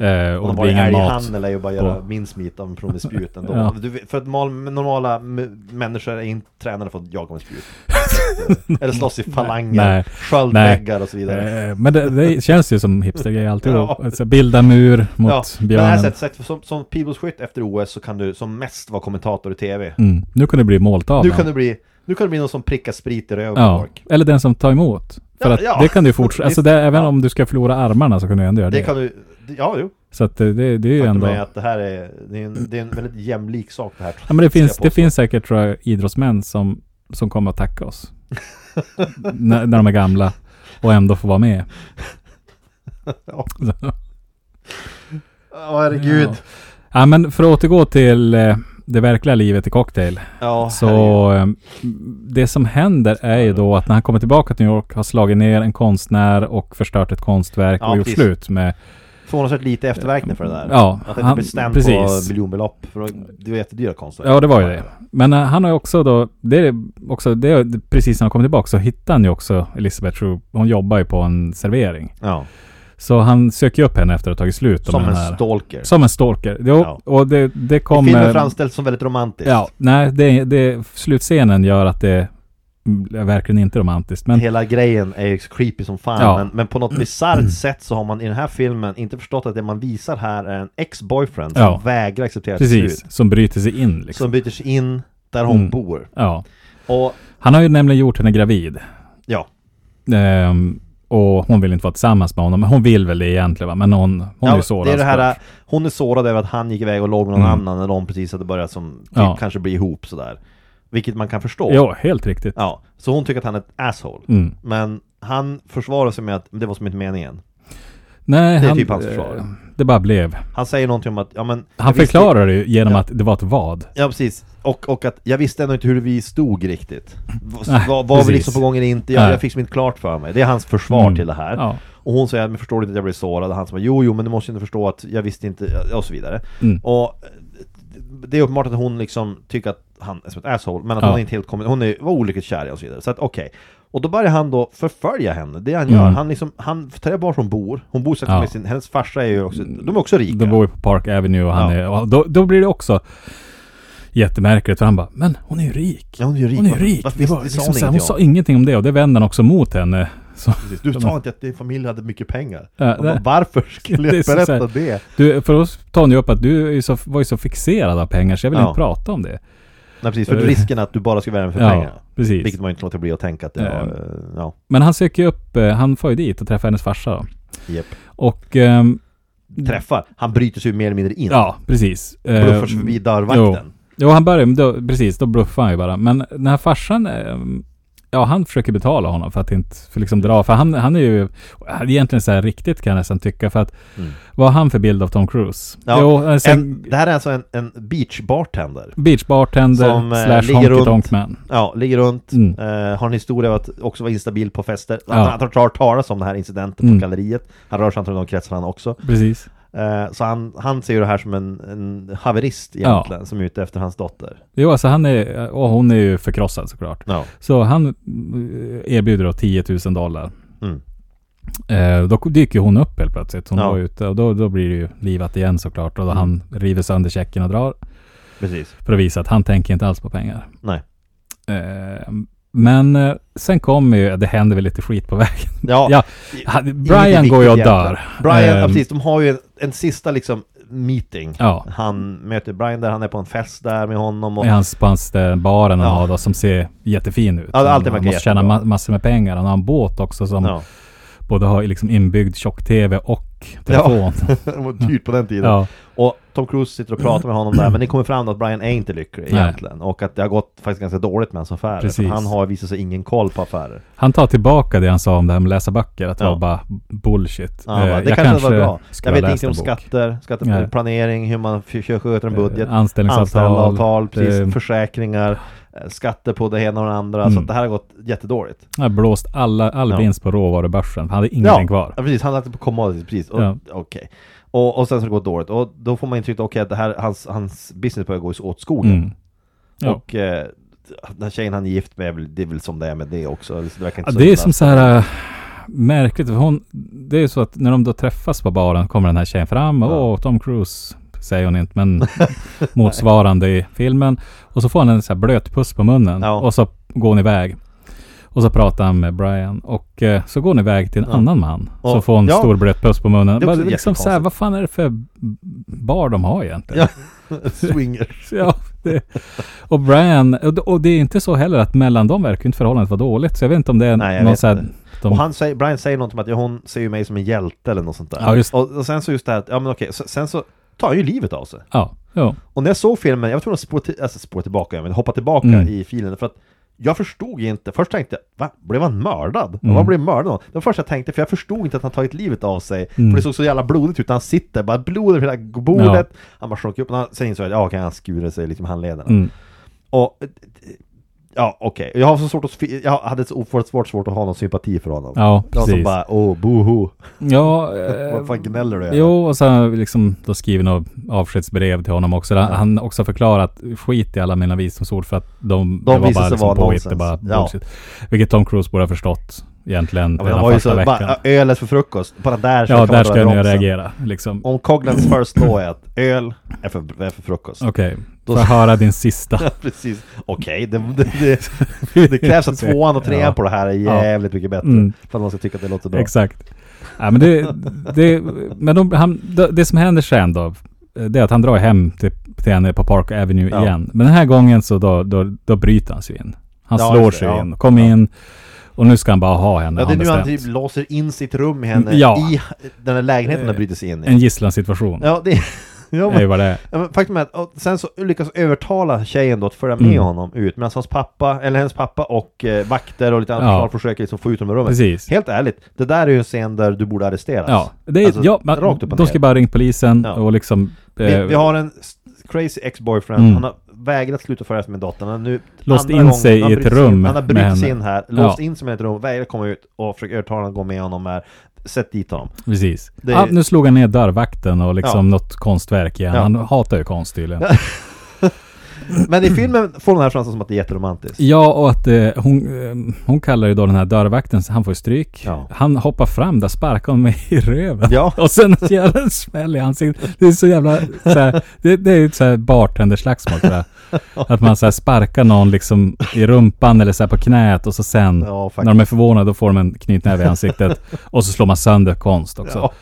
Eh, Och och de det blir ingen mat. älghandel är ju bara göra mincemeat av en person med spjut ändå. Ja. Du för att mal, normala människor är inte tränade för att jaga med spjut. Eller slåss i falanger, sköldväggar och så vidare. Eh, men det, det känns ju som hipstergrej alltid. Ja. Alltså, bilda mur mot Ja, men det björnen. här sättet, sättet, som, som pilbågsskytt efter OS så kan du som mest vara kommentator i TV. Mm. Nu kan det bli måltavla. Nu kan du bli, nu kan du bli någon som prickar sprit i röven Ja, folk. eller den som tar emot. För Ja, att ja. det kan du fortsätta. Alltså det, även om du ska förlora armarna så kan du ändå göra det. Det kan du, det- ja jo. Så att det, det, det är ju ändå... är att det här är, det är, en, det är en väldigt jämlik sak det här. Ja, men det finns, det finns säkert tror jag idrottsmän som, som kommer att tacka oss. när, när de är gamla och ändå får vara med. Ja. Ja, herregud. Ja. ja men för att återgå till eh, det verkliga livet i Cocktail. Ja, Så herregud. eh, det som händer är ju då att när han kommer tillbaka till New York har slagit ner en konstnär och förstört ett konstverk Ja, och gjort precis. slut med... Förvånansvärt lite efterverkningar för det där. Ja, Att det han- inte bestämt precis. på miljonbelopp. För det är jättedyra konstverk. Ja, det var ju det. Men eh, han har ju också då, det är också, det är precis när han kom tillbaka så hittade han ju också Elisabeth Shrew. Hon jobbar ju på en servering. Ja. Så han söker upp henne efter att ha tagit slut Som en här. stalker. Som en stalker. Jo, Ja. och det, det I kommer... filmen framställs som väldigt romantiskt. Ja, nej, det, det, slutscenen gör att det verkligen inte romantiskt. Men Hela grejen är ju creepy som fan Ja. men, men på något bisarrt sätt så har man i den här filmen inte förstått att det man visar här är en ex-boyfriend som Ja. vägrar acceptera precis, slut. som bryter sig in liksom. Som byter sig in där hon Mm. bor. Ja. Och Han har ju nämligen gjort henne gravid. ja, Ehm, och hon vill inte vara tillsammans med honom. Men hon vill väl det egentligen va? Men hon, hon är ja ju sårad. det är det här, hon är sårad över att han gick iväg och låg med någon Mm. annan när de precis hade börjat som, typ, Ja. kanske bli ihop sådär. Vilket man kan förstå. Ja, helt riktigt. Ja, så hon tycker att han är ett asshole. Mm. Men han försvarar sig med att det var som inte meningen. Nej, Det är han, typ hans försvar. eh, Det bara blev. Han säger någonting om att, ja men Han visste- förklarar det genom Ja. att det var ett vad. Ja precis, och, och att jag visste ändå inte hur vi stod riktigt Nej, Var, var vi liksom på gång eller inte? Jag, jag fick som inte klart för mig Det är hans försvar Mm. till det här Ja. Och hon säger, men förstår du inte att jag blev sårad? Och han säger, jo jo men du måste ju inte förstå att jag visste inte, och så vidare Mm. Och eh, det är uppenbart att hon liksom tycker att han är som ett asshole, men att Ja. hon inte helt kommer, hon är, var olyckligt kär i och så vidare. Så att okej. Och då börjar han då förfölja henne, det han gör. Mm. Han liksom, han tar bort hon bor, hon bor säkert Ja. med sin, hennes farsa är ju också, de är också rika. De bor ju på Park Avenue och han Ja. är, och då, då blir det också jättemärkligt för han bara, men hon är ju rik. Ja, hon är ju rik. Hon är rik. varför Det var, det sa liksom, hon sa om? ingenting om det och det vände han också mot henne. Så. Du sa inte att din familj hade mycket pengar. Ja, bara, det- varför skulle Det jag så- berätta så här- det? du, för oss tar hon ju upp att du så, var ju så fixerad av pengar så jag vill Ja. inte prata om det. Nej precis, för risken är att du bara ska värma för Ja, pengar. precis. Vilket man inte låter bli att tänka att det var, eh, ja, Men han söker ju upp, eh, han får ju dit och träffar hennes farsa då. Japp. Och... ehm, Träffar. Han bryter sig ju mer eller mindre in. Ja, precis. Bluffar sig förbi dörrvakten. Jo, han börjar, då, precis, då bluffar han ju bara. Men den här farsan, eh, ja han försöker betala honom för att inte, för liksom dra, för han, han är ju, egentligen så här riktigt kan jag nästan tycka, för att Mm. vad har han för bild av Tom Cruise? Ja, Jo, en, sen, En, det här är alltså en, en beach bartender. beach bartender som, eh, slash ligger runt- man. Ja, ligger runt, Mm. eh, har en historia av att också vara instabil på fester. Ja. Han, han tar talas om den här incidenten Mm. på galleriet. Han rör sig i de kretsarna också. Precis. Eh, så han, han ser ju det här som en, en haverist egentligen, som är ute efter hans dotter. Jo, alltså han är, och hon är ju förkrossad såklart. Ja. Så han eh, erbjuder då 10 000 dollar. Mm. Eh, då dyker hon upp helt plötsligt. Hon Ja. var ute och då, då blir det ju livat igen såklart. Och då Mm. han river sönder checken och drar. Precis. För att visa att han tänker inte alls på pengar. Nej. Eh, men eh, sen kommer ju, det händer väl lite skit på vägen. Ja, Ja, han- Brian går ju och dör. Brian, ja, Ehm, precis, de har ju en, en sista liksom meeting. Ja. Han möter Brian där, han är på en fest där med honom och I hans, på hans eh, baren han Ja. har då, som ser jättefin ut. Ja, han verkar måste tjäna ma- massor med pengar. Han har en båt också som både har liksom inbyggd tjock-tv och telefon. det var dyrt på den tiden. Ja. Och Tom Cruise sitter och pratar med honom där, men det kommer fram att Brian är inte lycklig Nej. egentligen. Och att det har gått faktiskt ganska dåligt med hans affärer. Precis. För han har visat sig ingen koll på affärer. Han tar tillbaka det han sa om det här med att läsa böcker, att det Ja. var bara bullshit. Ja, Eh, va, det jag kanske, var bra. Jag vet ingenting om skatter, skatteplanering, hur man sköter en budget. Eh, Anställningsavtal. Anställningsavtal, precis, eh, försäkringar, eh, skatter på det ena och det andra. Så Mm. att det här har gått jättedåligt. Han har blåst alla, all Ja. vinst på råvarubörsen. Han hade ingenting ja, kvar. Ja, precis, han det på. Och, Ja. Okej. Och, och sen så har det gått dåligt. Och då får man intrycket, okej, att det här, hans, hans business börjar gå åt skogen. Mm. Ja. Och eh, den här tjejen han är gift med, det är väl som det är med det också. Det verkar inte Ja, så det är som så här äh, märkligt. För hon, det är så att när de då träffas på baren kommer den här tjejen fram. Åh, Tom Cruise säger hon inte, men motsvarande i filmen. Och så får han en så här blöt puss på munnen. Ja. Och så går hon iväg. Och så pratar han med Brian. Och eh, så går hon iväg till en Ja. annan man. så Och- får hon en ja. stor blöt puss på munnen. Det Bara, liksom så här, vad fan är det för bar de har egentligen? Ja, swinger. Ja, det, och Brian, och, det- och det är inte så heller att mellan dem verkar inte förhållandet vara dåligt. Så jag vet inte om det är Nej, någon så här, de, Och han säger, Brian säger något om att ja, hon ser ju mig som en hjälte eller något sånt där. Ja, just- och, och sen så just det här, ja men okej, så, sen så tar han ju livet av sig. Ja, jo. Och när jag såg filmen, jag var tvungen att spåra, till, alltså spåra tillbaka, men hoppa tillbaka Mm. i filen för att jag förstod inte, först tänkte jag, va? Blev han mördad? Mm. Vad blev mördad av? Det var först jag tänkte, för jag förstod inte att han tagit livet av sig Mm. För det såg så jävla blodigt ut, han sitter bara blod över hela bordet Han bara slog upp, och sen insåg jag att ja, okej, han skurit sig liksom handlederna Mm. Och Ja, okej. Jag har så svårt att... Jag hade så oerhört svårt, svårt att ha någon sympati för honom. Ja, Jag som precis. bara, åh, boho. Ja, eh, Vad fan gnäller du? Jo, och jag liksom då skrivit något avskedsbrev till honom också. Där Han också förklarat skit i alla mina visdomsord för att de, De det var bara sig liksom vara påhitt, det bara Ja. bullshit. Vilket Tom Cruise borde ha förstått egentligen Ja, redan första så, veckan. bara, ölet för frukost, bara där så ja, där ska jag reagera. Liksom. Om Coglans first law är att öl är för, är för frukost. Okej, Då- får höra din sista. Precis. Okej, det, det, det, det krävs att tvåan och trean Ja. på det här är jävligt mycket bättre. Mm. För att man ska tycka att det låter bra. Exakt. Ja, men det, det, men de, han, det, som händer sen då, det är att han drar hem till, till henne på Park Avenue Ja. igen. Men den här gången så då, då, då bryter han sig in. Han Ja, slår sig ja. in, Ja. in och nu ska han bara ha henne. Ja, det är nu han typ låser in sitt rum med henne Ja. i den här lägenheten han bryter sig in i. En gisslansituation. Ja, det... Ja, är ju men, vad det är. ja, men faktum är att sen så lyckas övertala tjejen då att följa med Mm. honom ut medan hans pappa, eller hennes pappa och eh, vakter och lite andra Ja. försöker liksom få ut honom ur rummet. Precis. Helt ärligt, det där är ju en scen där du borde arresteras. Ja, det är, Alltså, ja man, rakt upp och de ska bara ringa polisen Ja. och liksom... Vi, eh, vi har en crazy ex-boyfriend, Mm. han har vägrat sluta följa med dottern, han nu Låst in sig i ett in- rum Han har brutit sig in här, låst in sig i ett rum, vägrat komma ut och försökt övertala honom att gå med honom här Sätt dit honom Precis. Det- Ja, nu slog han ner dörrvakten och liksom Ja. något konstverk igen. Ja. Han hatar ju konst tydligen. Men i filmen får den här framstå som att det är jätteromantiskt. Ja, och att eh, hon, eh, hon kallar ju då den här dörrvakten, han får ju stryk. Ja. Han hoppar fram där, sparkar honom i röven. Ja. Och sen en jävla smäll i ansiktet. Det är så jävla, så här, det, det är ju ett så här bartenderslagsmål tror jag. Att man så här sparkar någon liksom i rumpan eller så här på knät och så sen, Ja, när de är förvånade, då får de en knytnäve i ansiktet. och så slår man sönder konst också. Ja.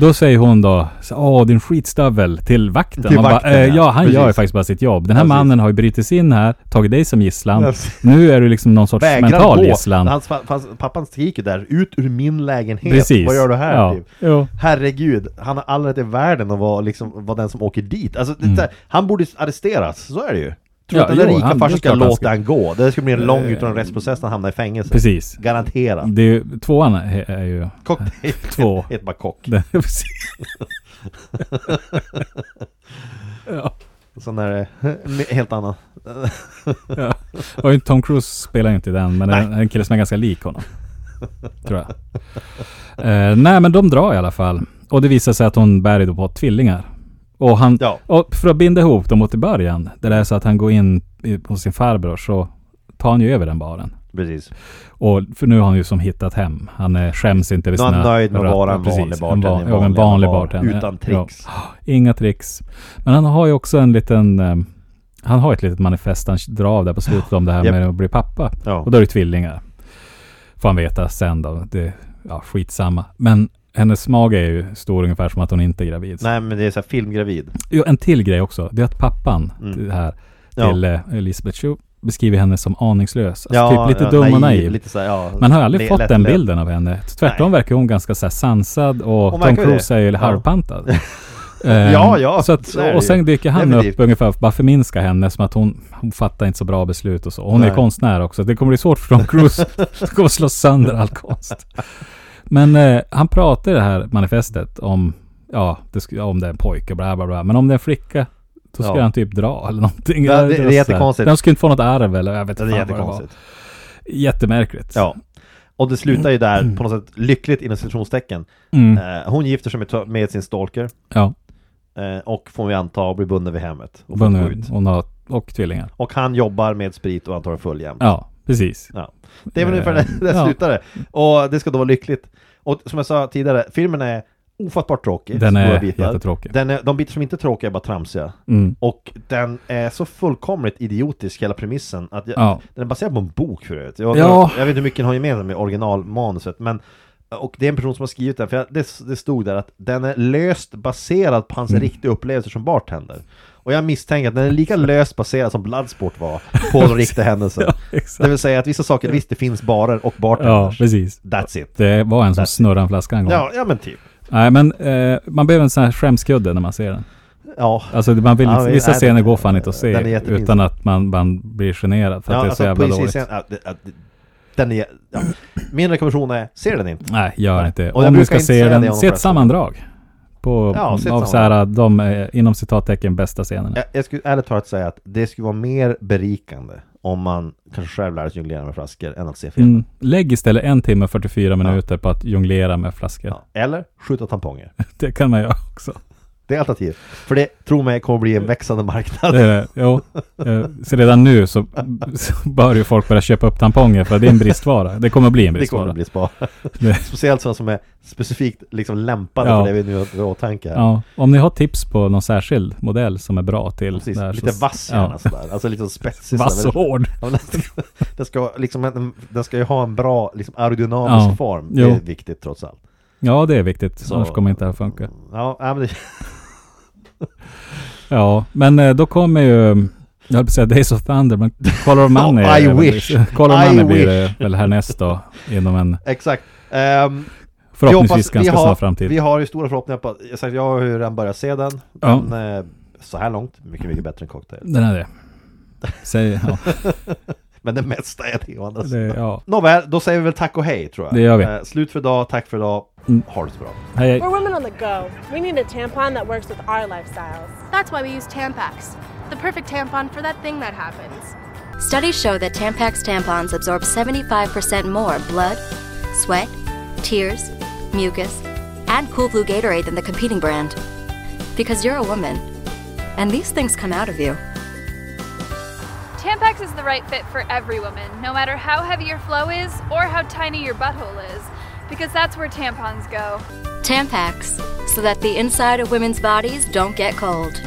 Då säger hon då, åh din skitstövel till vakten. Till Man bara, vakten, eh, ja. han gör ju Precis. faktiskt bara sitt jobb. Den här Precis. mannen har ju brutit in här, tagit dig som gisslan. Precis. Nu är du liksom någon sorts Vägrar mental gå. gisslan. Hans, hans, pappan skriker där, ut ur min lägenhet. Precis. Vad gör du här? Ja. Typ? Jo. Herregud, han har all rätt i världen att vara, liksom, vara den som åker dit. Alltså, Mm. han borde arresteras, så är det ju. Tror Ja, att den där jo, rika farsan ska låta ska- gå? Det ska bli en lång utan rättsprocess när han hamnar i fängelse. Precis. Garanterat. Det är ju, tvåan är, ju... Cocktail. Två. Heter bara kock. Det, precis. ja. Sen är helt annan. ja. Och Tom Cruise spelar ju inte i den, men det är en- en kille som är ganska lik honom. Tror jag. Eh, nej, men de drar i alla fall. Och det visar sig att hon bär då på tvillingar. Och han... Ja. Och för att binda ihop dem mot i början, där det är så att han går in hos sin farbror, så tar han ju över den baren. Precis. Och för nu har han ju som hittat hem. Han eh, skäms inte är sina... han nöjd med att vara en vanlig bartender, En, en va- ja, en vanlig vanlig bar, bartender. utan tricks. Ja. Inga tricks. Men han har ju också en liten... eh, han har ett litet manifest han drar av där på slutet om det här Japp. med att bli pappa. Ja. Och då är det tvillingar. Får han veta sen då. Det, ja, skitsamma. Men hennes mage är ju stor ungefär som att hon inte är gravid. Nej men det är så här filmgravid. Jo, en till grej också. Det är att pappan Mm. det här Ja. till eh, Elisabeth Shue beskriver henne som aningslös. Alltså Ja, typ lite ja, dum och naiv. Lite så här, ja, Man har aldrig fått lätt- den bilden av henne. Tvärtom Nej. verkar hon ganska så sansad och Hon Tom Cruise är ju Ja. halvpantad. Eh, Ja, ja, Så att, är och sen dyker han Definitivt. upp ungefär för att bara förminska henne som att hon, hon fattar inte så bra beslut och så. Hon är Nej. konstnär också. Det kommer bli svårt för Tom Cruise. kommer slå sönder all konst. Men eh, han pratar i det här manifestet om, ja, det om det är en pojke, bla bla bla. Men om det är en flicka, då ska Ja. han typ dra eller någonting. Ja, det- det är jättekonstigt. De ska inte få något arv eller jag vet Det inte är fan vad det var. Jättemärkligt. Ja. Och det slutar ju där på något sätt lyckligt inom citationstecken. Mm. Eh, hon gifter sig med, med sin stalker Ja. eh, och får vi anta bli bunden vid hemmet. Och, Bunden- ut. Hon har, och tvillingar. och han jobbar med sprit och antagligen full jämt. Ja, precis. Ja. Det är väl Eh, ungefär där, där ja. slutar det. Och det ska då vara lyckligt. Och som jag sa tidigare, filmen är ofattbart tråkig. Den är jättetråkig. Den är, de bitar som inte är tråkiga är bara tramsiga. Mm. Och den är så fullkomligt idiotisk, hela premissen, att jag, Ja. den är baserad på en bok förut. Jag, Ja. jag vet inte hur mycket den har gemensamt med originalmanuset, men och det är en person som har skrivit den, för det, det stod där att den är löst baserad på hans Mm. riktiga upplevelser som bartender. Och jag misstänker att den är lika löst baserad som Bloodsport var på de riktiga händelser. Ja, Det vill säga att vissa saker, visst det finns barer och Ja, bartenders. precis. That's it. Det var en som That's- snurrade en flaska en gång. Ja, ja men typ. Nej, men eh, man behöver en sån här skämskudde när man ser den. Ja. Alltså man vill, Ja, vissa nej, scener går fan inte att se utan att man, man blir generad för att ja, det är så alltså, jävla dåligt. poesiscen, den är, ja. Min rekommendation är, se den inte. Nej, gör Nej. inte. Och jag Om du ska se det den, se ett sammandrag. På, Ja, av så här, de eh, inom citattecken bästa scenerna. Jag, jag skulle ärligt talat säga att det skulle vara mer berikande om man kanske själv lär sig jonglera med flaskor än att se filmen. Mm. Lägg istället en timme och 44 minuter på att jonglera med flaskor. Ja. Eller skjuta tamponger. Det kan man göra också. Det är alternativ. För det, tro mig, kommer bli en växande marknad. Det är det. Jo. Eh, Så redan nu så, så bör ju folk börja köpa upp tamponger för det är en bristvara. Det kommer bli en Det kommer bristvara. bli spara. Det- Speciellt sådana som är specifikt liksom lämpade Ja. för det vi nu har i åtanke. Ja, om ni har tips på någon särskild modell som är bra till Precis, det här lite så- vass gärna ja. sådär. Alltså lite spetsig. Vass och hård. Ja, den, ska, den, ska, liksom, en- den ska ju ha en bra liksom, aerodynamisk Ja, form. Det jo. är viktigt trots allt. Ja, det är viktigt. Så- Annars kommer inte det här funka. Ja, men det, Ja, men eh, då kommer ju... Jag höll på att säga Days of Thunder, men Color of Money... I är väl- wish. Color of I Money blir det väl härnäst då, inom en exakt. Ehm, förhoppningsvis hoppas- ganska har, snar framtid. Vi har ju stora förhoppningar på, jag, sagt, jag har ju redan börjat se den. Ja. den eh, så här långt, mycket, mycket bättre än Cocktail. Den är det. Säg, ja, Men det mesta är det å andra sidan. ja. Nåväl, då säger vi väl tack och hej tror jag. Det gör vi. Eh, slut för idag, tack för idag. Mm. Ha det så bra. Hej, hej. We're women on the go. We need a tampon that works with our lifestyles. That's why we use Tampax, the perfect tampon for that thing that happens. Studies show that Tampax tampons absorb 75% more blood, sweat, tears, mucus, and Cool Blue Gatorade than the competing brand. Because you're a woman, and these things come out of you. Tampax is the right fit for every woman, no matter how heavy your flow is or how tiny your butthole is, because that's where tampons go. Tampax, so that the inside of women's bodies don't get cold.